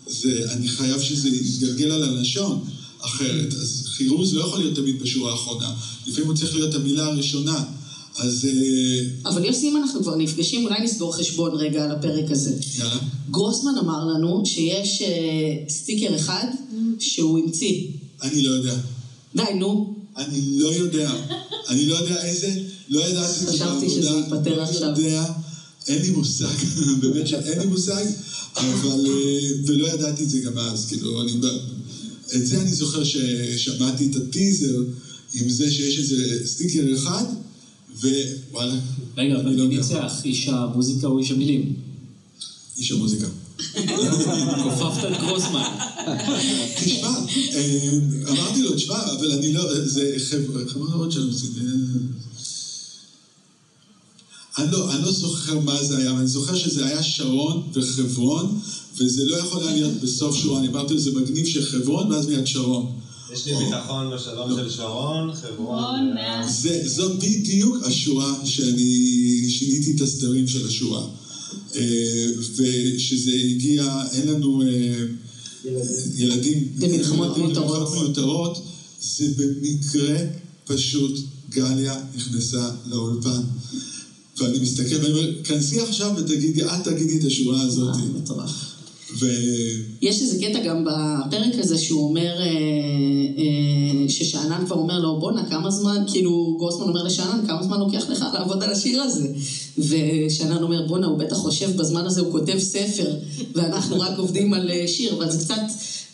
זה, אני חייב שזה יתגלגל על הלשון אחרת. אז חירוז לא יכול להיות תמיד בשורה האחרונה. לפעמים הוא צריך להיות המילה הראשונה. אז אה, אבל יוסי, אם אנחנו כבר נפגשים, אולי נסגור חשבון רגע על הפרק הזה. יאללה. גרוסמן אמר לנו שיש אה, סטיקר אחד שהוא המציא. אני לא יודע. די, נו. אני לא יודע. אני לא יודע איזה, לא ידעתי את זה חשבתי בעבודה, שזה ייפתר לא עכשיו. יודע, אין לי מושג, באמת שאין לי מושג, אבל, אה, ולא ידעתי את זה גם אז, כאילו, אני, את זה אני זוכר ששמעתי את הטיזר עם זה שיש איזה סטיקר אחד, ווואלה, רגע, אבל לא מי. ניצח? איש המוזיקה או איש המילים? איש המוזיקה. כופפת את גרוסמן. תשמע, אה, אמרתי לו, תשמע, אבל אני לא, זה חבר'ה, חברות שלנו. אני לא, אני לא זוכר מה זה היה, אבל אני זוכר שזה היה שרון וחברון, וזה לא יכול היה להיות בסוף שורה, אני אמרתי לו, זה מגניב שחברון, ואז מיד שרון. יש לי ביטחון בשלום של שרון, חברון. רון, זה, זו בדיוק השורה שאני שיניתי את הסדרים של השורה. אה, ושזה הגיע, אין לנו אה, ילדים. במלחמות מיותרות, זה במקרה פשוט גליה נכנסה לאולפן. ואני מסתכל ואני אומר, כנסי עכשיו ותגידי, את תגידי את השורה הזאת. אה, מטורף. ו... יש איזה קטע גם בפרק הזה שהוא אומר, אה, אה, ששאנן כבר אומר לו, בואנה, כמה זמן, כאילו, גרוסמן אומר לשאנן, כמה זמן לוקח לך לעבוד על השיר הזה? ושאנן אומר, בואנה, הוא בטח חושב, בזמן הזה הוא כותב ספר, ואנחנו רק עובדים על אה, שיר, אבל זה קצת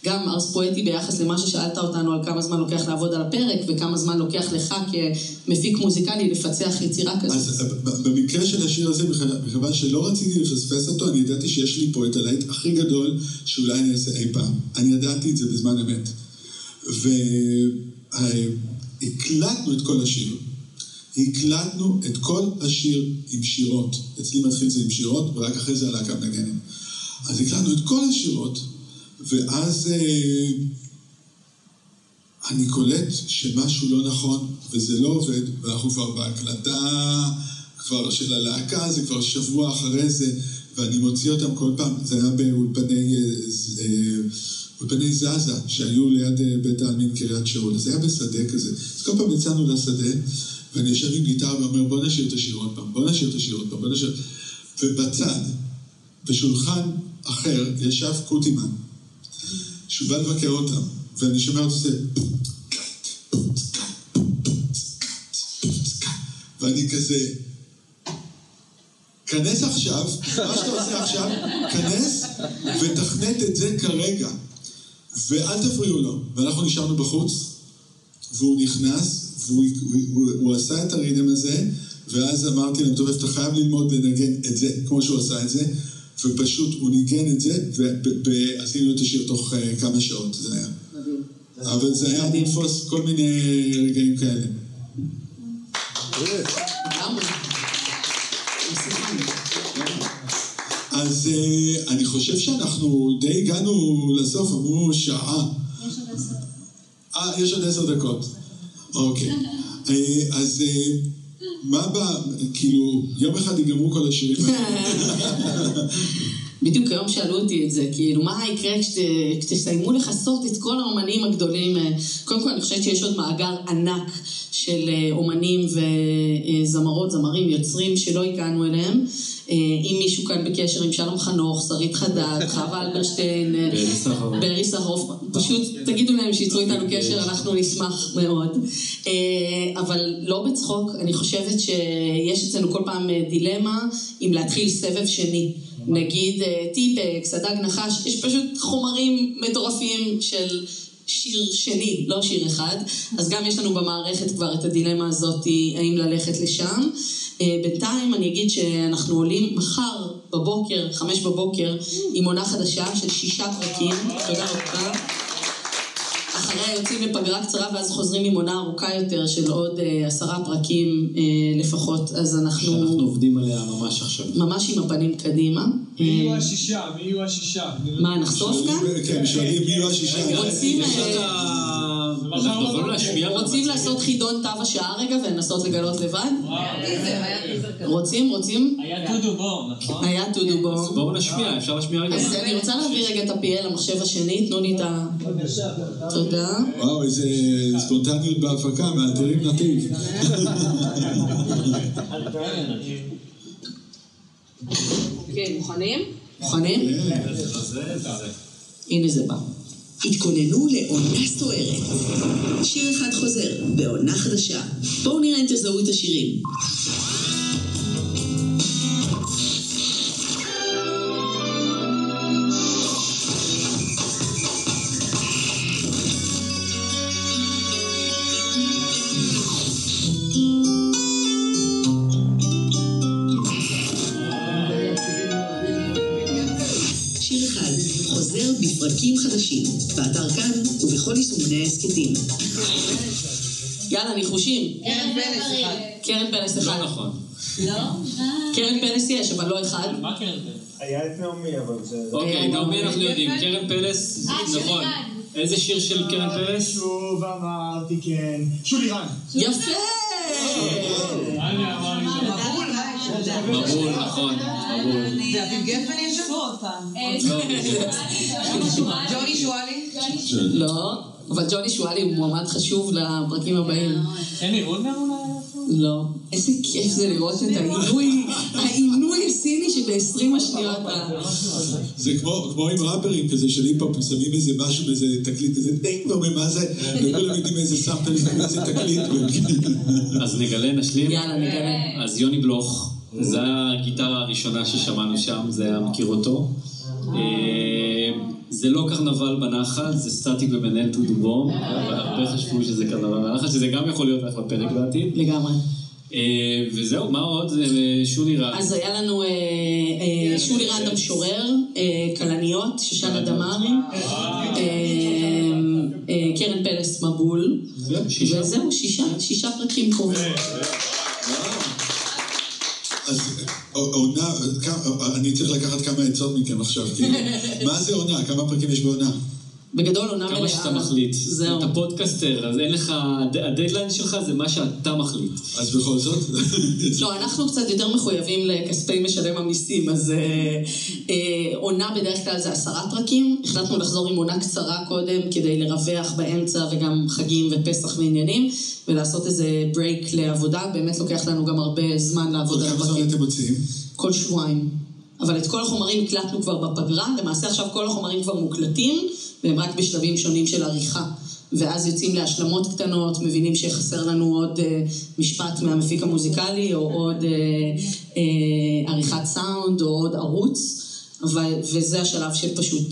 גם ארס פואטי ביחס למה ששאלת אותנו על כמה זמן לוקח לעבוד על הפרק, וכמה זמן לוקח לך כמפיק מוזיקלי לפצח יצירה כזאת. אז ב- במקרה של השיר הזה, מכיוון- שלא רציתי לפספס אותו, אני ידעתי שיש לי פה את הלהיט הכי גדול שאולי אני אעשה אי פעם. אני ידעתי את זה בזמן אמת. והקלטנו את כל השיר. הקלטנו את כל השיר עם שירות. אצלי מתחיל זה עם שירות, ורק אחרי זה הלהקה מנגנת. אז הקלטנו את כל השירות, ואז אה, אני קולט שמשהו לא נכון, וזה לא עובד, ואנחנו כבר בהקלטה כבר של הלהקה, זה כבר שבוע אחרי זה, ואני מוציא אותם כל פעם, זה היה באולפני אה, אה, זזה, שהיו ליד אה, בית העלמין קריית שאול, זה היה בשדה כזה. אז כל פעם יצאנו לשדה, ואני יושב עם גיטרה ואומר, בוא נשאיר את השיר עוד פעם, בוא נשאיר את השיר עוד פעם, בוא נשאיר... ובצד, בשולחן אחר, ישב קוטימן, שהוא בא לבקר אותם, ואני שומע אותו עושה... ואני כזה, כנס עכשיו, מה שאתה עושה עכשיו, כנס ותכנת את זה כרגע. ואל תפריעו לו. ואנחנו נשארנו בחוץ, והוא נכנס, והוא הוא, הוא, הוא עשה את הריתם הזה, ואז אמרתי להם, טוב, אתה חייב ללמוד לנגן את זה, כמו שהוא עשה את זה, ופשוט הוא ניגן את זה, ועשינו את השיר תוך אה, כמה שעות, זה היה. אבל זה היה. לתפוס כל מיני רגעים כאלה. אז אה, אני חושב שאנחנו די הגענו לסוף, אמרו שעה. יש עוד עשר. אה, יש עוד עשר דקות. אוקיי. אה, אז מה ב... כאילו, יום אחד ייגמרו כל השירים האלה. בדיוק היום שאלו אותי את זה, כאילו, מה יקרה כשת- כשתסיימו לכסות את כל האומנים הגדולים? אה, קודם כל, אני חושבת שיש עוד מאגר ענק של אה, אומנים וזמרות, זמרים, יוצרים שלא הגענו אליהם. אה, אם מישהו כאן בקשר עם שלום חנוך, שרית חדד, חווה אלברשטיין, ברי סחרוף. פשוט תגידו להם שייצרו איתנו קשר, אנחנו נשמח מאוד. אבל לא בצחוק, אני חושבת שיש אצלנו כל פעם דילמה אם להתחיל סבב שני. נגיד אה, טיפקס, הדג נחש, יש פשוט חומרים מטורפים של... שיר שני, לא שיר אחד. אז גם יש לנו במערכת כבר את הדילמה הזאת, האם ללכת לשם. אה, בינתיים אני אגיד שאנחנו עולים מחר בבוקר, חמש בבוקר, עם עונה חדשה של שישה פרקים. תודה רבה. אחריה יוצאים לפגרה קצרה ואז חוזרים עם עונה ארוכה יותר של עוד אה, עשרה פרקים אה, לפחות, אז אנחנו שאנחנו עובדים עליה ממש עכשיו. ממש עם הפנים קדימה. מי יהיו אה, השישה? מי יהיו השישה? מה, נחשוף כאן? כן, שואלים מי יהיו השישה. רוצים, אה, רוצים לעשות חידון תו השעה רגע ולנסות לגלות לבד? רוצים, רוצים? היה דודו בור, נכון? היה טודו בו. בואו נשמיע, אפשר להשמיע רגע? אז אני רוצה להביא רגע את ה-PL למחשב השני, תנו לי את ה... תודה. וואו, איזה ספונטניות בהפקה, מאתרים נתיב. כן, מוכנים? מוכנים? כן. הנה זה בא. התכוננו לעונה סוערת. שיר אחד חוזר, בעונה חדשה. בואו נראה אם תזהו את השירים. חוזר בפרקים חדשים, באתר כאן ובכל יישומוני ההסכתים. יאללה, ניחושים. קרן פלס אחד. קרן פלס אחד. לא נכון. קרן פלס יש, אבל לא אחד. מה קרן פלס? היה את נעמי, אבל זה... אוקיי, נעמי אנחנו יודעים. קרן פלס, נכון. איזה שיר של קרן פלס? שוב אמרתי כן. שולי רן. יפה! מבול, נכון. מבול. ואביב גפן יש שם? ג'וני שואלי? לא, אבל ג'וני שואלי הוא מועמד חשוב לפרקים הבאים. אין לי רולנר אולי? לא. איזה כיף זה לראות את העינוי, העינוי הסיני שב-20 השניות ה... זה כמו כמו עם ראפרים כזה של היפ-הופ, שמים איזה משהו באיזה תקליט כזה דינג ואומרים מה זה, וכולם יודעים איזה sample, איזה תקליט. אז נגלה, נשלים. יאללה, נגלה. אז יוני בלוך, זו הגיטרה הראשונה ששמענו שם, זה היה מכיר אותו. זה לא קרנבל בנחל, זה סטטיק ומנהל טודובום, אבל הרבה חשבו שזה קרנבל בנחל, שזה גם יכול להיות אחלה פרק בעתיד. לגמרי. אה, וזהו, מה עוד? אה, שולי רן. אז היה לנו אה, שולי רנד המשורר, כלניות, שושנה דמארי, קרן פלס מבול. וזהו, שישה, שישה פרקים קרובים. אז עונה, אני צריך לקחת כמה עצות מכם עכשיו, כאילו. מה זה עונה? כמה פרקים יש בעונה? בגדול עונה מלאה. כמה שאתה מחליט. זהו. אתה פודקאסטר, אז אין לך, הד- הדדליין שלך זה מה שאתה מחליט. אז בכל זאת, לא, אנחנו קצת יותר מחויבים לכספי משלם המיסים, אז אה, אה, עונה בדרך כלל זה עשרה פרקים. החלטנו לחזור עם עונה קצרה קודם כדי לרווח באמצע וגם חגים ופסח ועניינים, ולעשות איזה break לעבודה. באמת לוקח לנו גם הרבה זמן כל לעבוד על כמה זמן הפרקים. אתם מוציאים? כל שבועיים. אבל את כל החומרים הקלטנו כבר בפגרה, למעשה עכשיו כל החומרים כבר מוקלטים, והם רק בשלבים שונים של עריכה. ואז יוצאים להשלמות קטנות, מבינים שחסר לנו עוד אה, משפט מהמפיק המוזיקלי, או עוד אה, אה, עריכת סאונד, או עוד ערוץ, אבל, וזה השלב של פשוט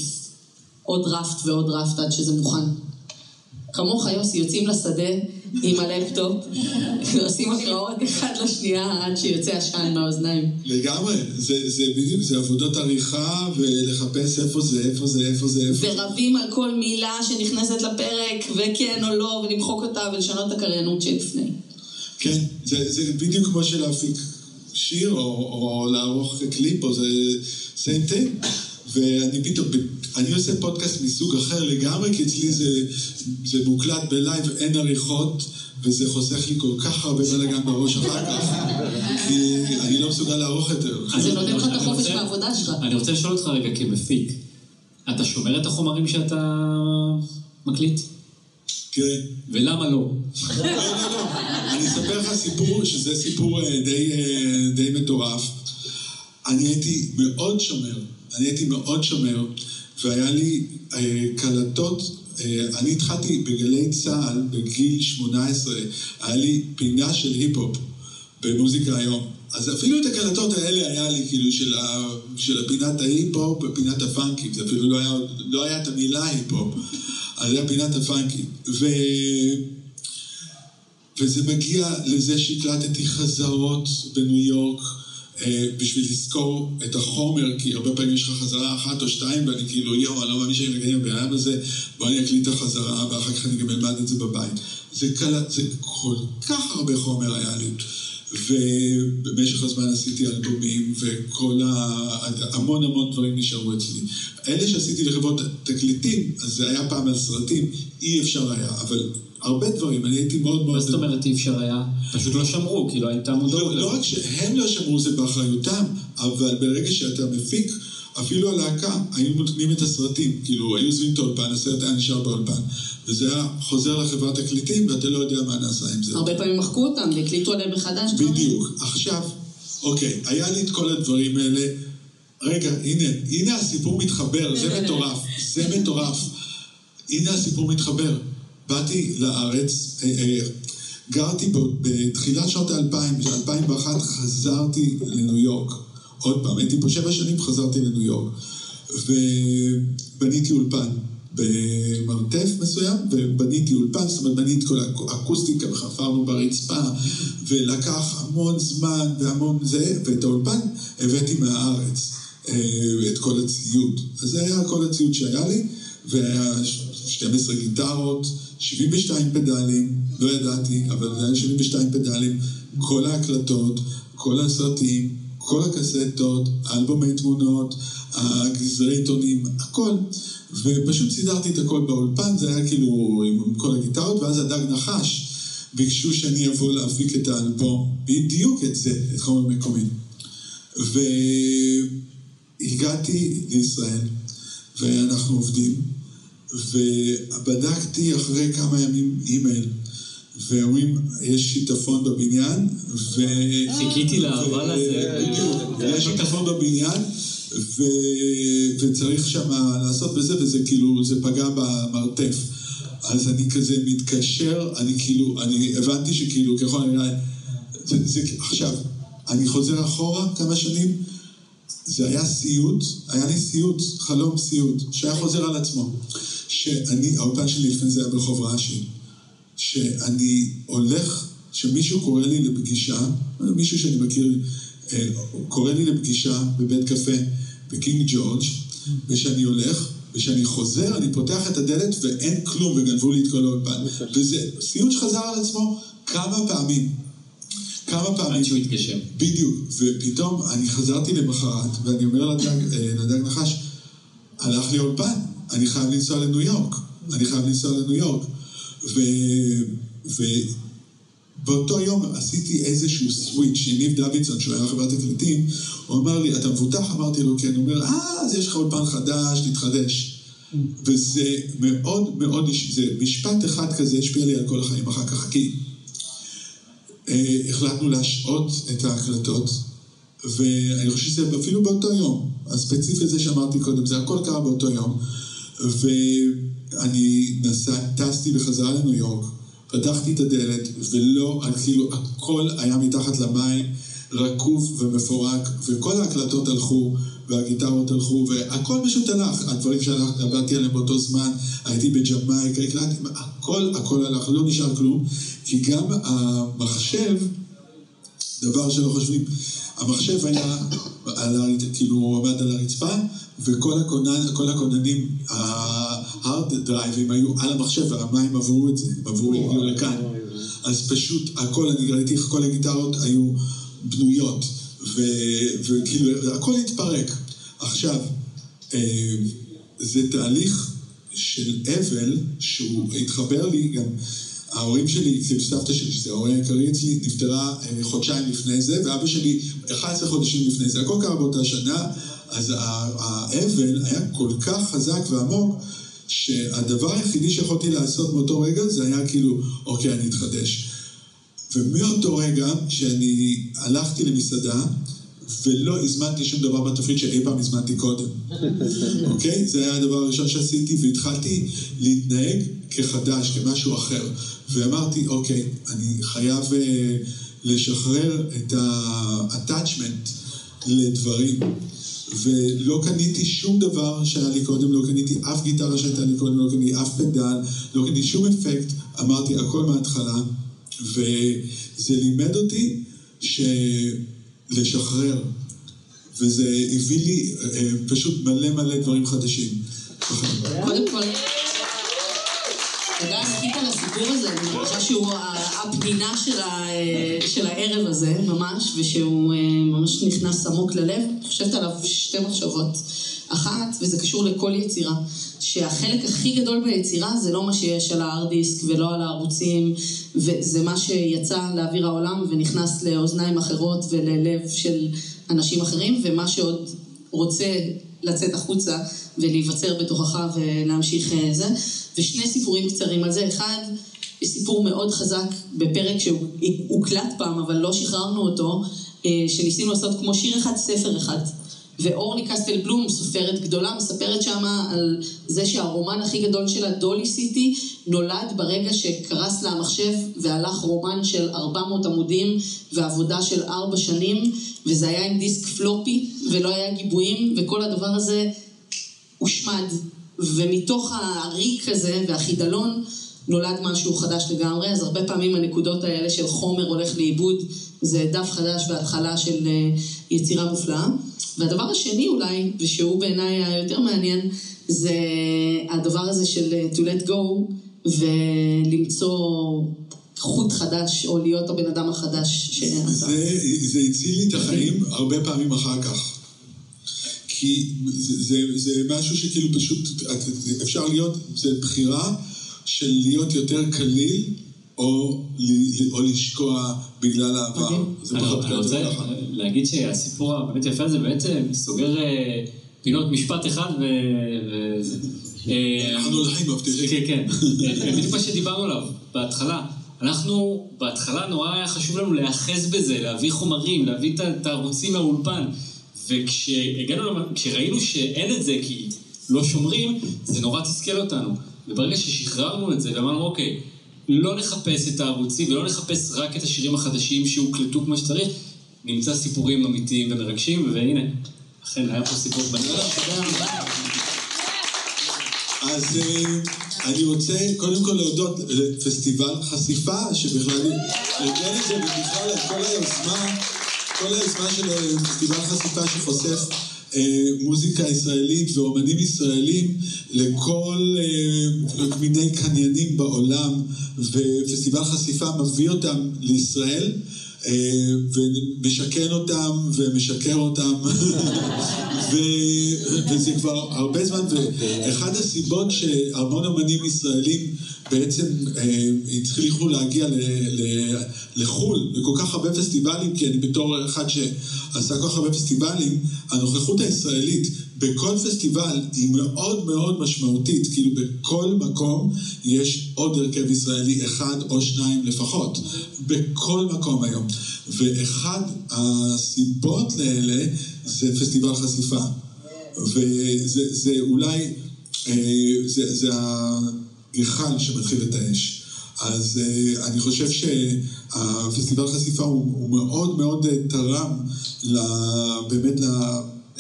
עוד דראפט ועוד דראפט עד שזה מוכן. כמוך יוסי, יוצאים לשדה עם הלפטופ, ועושים הקראות אחד לשנייה עד שיוצא עשן מהאוזניים. לגמרי, זה זה בדיוק, זה עבודות עריכה ולחפש איפה זה, איפה זה, איפה זה, איפה זה. ורבים על כל מילה שנכנסת לפרק, וכן או לא, ולמחוק אותה ולשנות את הקריינות שלפני. כן, זה, זה בדיוק כמו של להפיק שיר או, או לערוך קליפ, או זה same thing. ואני פתאום, אני עושה פודקאסט מסוג אחר לגמרי, כי אצלי זה, זה מוקלט ב live, אין עריכות, וזה חוסך לי כל כך הרבה בלאגן בראש אחר כך, כי אני לא מסוגל לערוך יותר. אז זה נותן לך את החופש מהעבודה שלך. אני רוצה לשאול אותך רגע כמפיק, אתה שומר את החומרים שאתה מקליט? תראה, ולמה לא? לא, לא, לא. אני אספר לך סיפור, שזה סיפור אה, די, אה, די מטורף. אני הייתי מאוד שומר, אני הייתי מאוד שומר, והיה לי אה, קלטות, אה, אני התחלתי בגלי צה"ל בגיל 18, היה לי פינה של היפ-הופ במוזיקה היום. אז אפילו את הקלטות האלה היה לי, כאילו, של, ה, של הפינת ההיפ-הופ ופינת הפאנקים, זה אפילו לא היה, לא היה את המילה היפ-הופ. אז היה פינת הפאנקים. ו... וזה מגיע לזה שהקלטתי חזרות בניו יורק בשביל לזכור את החומר, כי הרבה פעמים יש לך חזרה אחת או שתיים, ואני כאילו, יואו, אני לא מאמין שאני מגיע עם ה band הזה, בוא אני אקליט את החזרה, ואחר כך אני גם אלמד את זה בבית. זה, קל... זה כל כך הרבה חומר היה לי. ובמשך הזמן עשיתי אלבומים, וכל ה... המון המון דברים נשארו אצלי. אלה שעשיתי לחברות תקליטים, אז זה היה פעם על סרטים, אי אפשר היה, אבל הרבה דברים, אני הייתי מאוד מאוד... מה זאת אומרת אי אפשר היה? פשוט לא שמרו, כי לא הייתה מודעות. לא, לא רק שהם לא שמרו זה באחריותם, אבל ברגע שאתה מפיק, אפילו הלהקה, היו נותנים את הסרטים, כאילו, היו עוזבים את האולפן, הסרט היה נשאר באולפן. וזה היה חוזר לחברת תקליטים, ואתה לא יודע מה נעשה עם זה. הרבה פעמים מחקו אותם והקליטו עליהם מחדש. בדיוק. עכשיו, אוקיי, היה לי את כל הדברים האלה. רגע, הנה, הנה הסיפור מתחבר, זה מטורף, זה מטורף. הנה הסיפור מתחבר. באתי לארץ, אה, אה, גרתי בתחילת שנות האלפיים, ב-2001 חזרתי לניו יורק. עוד פעם, הייתי פה שבע שנים, חזרתי לניו יורק. ובניתי אולפן במרתף מסוים, ובניתי אולפן, זאת אומרת, בניתי כל האקוסטיקה וחפרנו ברצפה, ולקח המון זמן והמון זה, ואת האולפן הבאתי מהארץ, את כל הציוד. אז זה היה כל הציוד שהיה לי, והיה 12 גיטרות, 72 פדלים, לא ידעתי, אבל זה היה 72 פדלים, כל ההקלטות, כל הסרטים, כל הקסטות, אלבומי תמונות, הגזרי עיתונים, הכל. ופשוט סידרתי את הכל באולפן, זה היה כאילו עם כל הגיטרות, ואז הדג נחש ביקשו שאני אבוא להפיק את האלבום, בדיוק את זה, את חומר מקומי. והגעתי לישראל, ואנחנו עובדים, ובדקתי אחרי כמה ימים אימייל. ואומרים, יש שיטפון בבניין, ו... חיכיתי לאבל הזה. בדיוק, יש שיטפון בבניין, ו... וצריך שם לעשות בזה, וזה כאילו, זה פגע במרתף. אז אני כזה מתקשר, אני כאילו, אני הבנתי שכאילו, ככל הנראה, זה, זה, עכשיו, אני חוזר אחורה כמה שנים, זה היה סיוט, היה לי סיוט, חלום סיוט, שהיה חוזר על עצמו. שאני, האולפן שלי לפני זה היה ברחוב רש"י. שאני הולך, שמישהו קורא לי לפגישה, מישהו שאני מכיר, קורא לי לפגישה בבית קפה בקינג ג'ורג', ושאני הולך, וכשאני חוזר, אני פותח את הדלת ואין כלום, וגנבו לי את כל האולפן. וזה סיוט שחזר על עצמו כמה פעמים. כמה פעמים. עד שהוא התגשם. בדיוק. ופתאום אני חזרתי למחרת, ואני אומר לדג, לדג נחש, הלך לי אולפן, אני חייב לנסוע לניו יורק. אני חייב לנסוע לניו יורק. ו... ובאותו יום עשיתי איזשהו סוויץ', יניב דוידסון, שהוא היה חברת תקליטים, הוא אמר לי, אתה מבוטח? אמרתי לו, כן. הוא אומר, אה, אז יש לך אולפן חדש, תתחדש. וזה מאוד מאוד, זה משפט אחד כזה השפיע לי על כל החיים אחר כך, כי אה, החלטנו להשעות את ההקלטות, ואני חושב שזה אפילו באותו יום, הספציפי הזה שאמרתי קודם, זה הכל קרה באותו יום, ו... אני נסע, טסתי בחזרה לניו יורק, פתחתי את הדלת, ולא, כאילו, הכל היה מתחת למים, רקוב ומפורק, וכל ההקלטות הלכו, והגיטרות הלכו, והכל פשוט הלך. הדברים שעבדתי עליהם באותו זמן, הייתי בג'מייקה, הקלטתי, הכל, הכל הלך, לא נשאר כלום, כי גם המחשב, דבר שלא חושבים, המחשב היה, על, כאילו, הוא עמד על הרצפה, וכל הכונן, הכוננים, ההארד דרייבים היו על המחשב, והמים עברו את זה, עברו, הגיעו לכאן. אז פשוט הכל, אני ראיתי איך כל הגיטרות היו בנויות, וכאילו, הכל התפרק. עכשיו, זה תהליך של אבל, שהוא התחבר לי גם, ההורים שלי, כאילו סבתא שלי, שזה ההורים העיקרי אצלי, נפטרה חודשיים לפני זה, ואבא שלי 11 חודשים לפני זה, הכל קרה באותה שנה. אז האבל היה כל כך חזק ועמוק, שהדבר היחידי שיכולתי לעשות באותו רגע זה היה כאילו, אוקיי, אני אתחדש. ומאותו רגע שאני הלכתי למסעדה, ולא הזמנתי שום דבר בתפריט שאי פעם הזמנתי קודם, אוקיי? זה היה הדבר הראשון שעשיתי, והתחלתי להתנהג כחדש, כמשהו אחר. ואמרתי, אוקיי, אני חייב uh, לשחרר את ה-attachment לדברים. ולא קניתי שום דבר שהיה לי קודם, לא קניתי אף גיטרה שהייתה לי קודם, לא קניתי אף פדל, לא קניתי שום אפקט, אמרתי הכל מההתחלה, וזה לימד אותי לשחרר, וזה הביא לי אה, פשוט מלא מלא דברים חדשים. קודם כל, תודה ענקית על הסיפור הזה, אני חושבת שהוא הפנינה של, הערב הזה, ממש, ושהוא אה, ממש נכנס עמוק ללב. חושבת עליו שתי מחשבות. אחת, וזה קשור לכל יצירה, שהחלק הכי גדול ביצירה זה לא מה שיש על ההארד דיסק ולא על הערוצים, וזה מה שיצא לאוויר העולם ונכנס לאוזניים אחרות וללב של אנשים אחרים, ומה שעוד רוצה לצאת החוצה ולהיווצר בתוכך ולהמשיך אה, זה. ושני סיפורים קצרים על זה. אחד, סיפור מאוד חזק בפרק שהוקלט פעם, אבל לא שחררנו אותו, אה, שניסינו לעשות כמו שיר אחד, ספר אחד. ואורלי קסטל בלום, סופרת גדולה, מספרת שמה על זה שהרומן הכי גדול שלה, דולי סיטי, נולד ברגע שקרס לה המחשב והלך רומן של 400 עמודים ועבודה של 4 שנים, וזה היה עם דיסק פלופי ולא היה גיבויים, וכל הדבר הזה הושמד. ומתוך הריק הזה והחידלון נולד משהו חדש לגמרי, אז הרבה פעמים הנקודות האלה של חומר הולך לאיבוד, זה דף חדש והתחלה של אה, יצירה מופלאה. והדבר השני אולי, ושהוא בעיניי היותר מעניין, זה הדבר הזה של אה, to let go ולמצוא חוט חדש, או להיות הבן אדם החדש שעשה. זה, זה הציל לי את החיים הרבה פעמים אחר כך. כי זה, זה, זה משהו שכאילו פשוט, אפשר להיות, זה בחירה של להיות יותר קליל, או, או לשקוע בגלל העבר. זה פחות אני רוצה להגיד שהסיפור הבאמת יפה הזה בעצם סוגר אה, פינות משפט אחד ו... אה, אנחנו הולכים מבטיחים. כן, כן. בדיוק מה שדיברנו עליו בהתחלה. אנחנו, בהתחלה נורא היה חשוב לנו להיאחז בזה, להביא חומרים, להביא את הערוצים מהאולפן. וכשהגענו, כשראינו שאין את זה כי לא שומרים, זה נורא תסכל אותנו. וברגע ששחררנו את זה ואמרנו, אוקיי, לא נחפש את הערוצים ולא נחפש רק את השירים החדשים שהוקלטו כמו שצריך, נמצא סיפורים אמיתיים ומרגשים, והנה, אכן היה פה סיפור בנאדם. אז אני רוצה קודם כל להודות לפסטיבל חשיפה, שבכלל ארגן את זה, ובכלל כל היוזמה, כל היוזמה של פסטיבל חשיפה שחושף מוזיקה ישראלית ואומנים ישראלים לכל מיני קניינים בעולם ופסטיבל חשיפה מביא אותם לישראל ומשכן אותם ומשקר אותם ו... וזה כבר הרבה זמן ואחד הסיבות שהמון אומנים ישראלים בעצם הצליחו להגיע ל... ל... לחו"ל בכל כך הרבה פסטיבלים כי אני בתור אחד שעשה כל כך הרבה פסטיבלים הנוכחות הישראלית בכל פסטיבל היא מאוד מאוד משמעותית, כאילו בכל מקום יש עוד הרכב ישראלי אחד או שניים לפחות, בכל מקום היום. ואחד הסיבות לאלה זה פסטיבל חשיפה. וזה זה אולי, זה, זה הגחל שמתחיל את האש. אז אני חושב שהפסטיבל חשיפה הוא, הוא מאוד מאוד תרם באמת ל...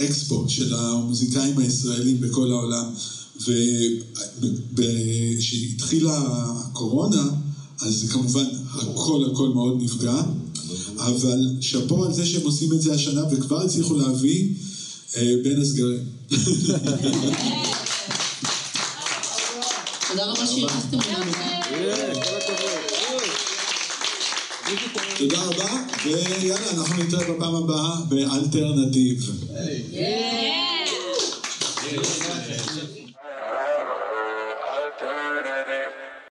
אקספו של המוזיקאים הישראלים בכל העולם. וכשהתחילה הקורונה, אז כמובן הכל הכל מאוד נפגע, אבל שאפו על זה שהם עושים את זה השנה וכבר הצליחו להביא אה, בין הסגרים. תודה רבה שאירחתם אותנו. תודה רבה, ויאללה, אנחנו נתראה בפעם הבאה באלטרנטיב. Yeah.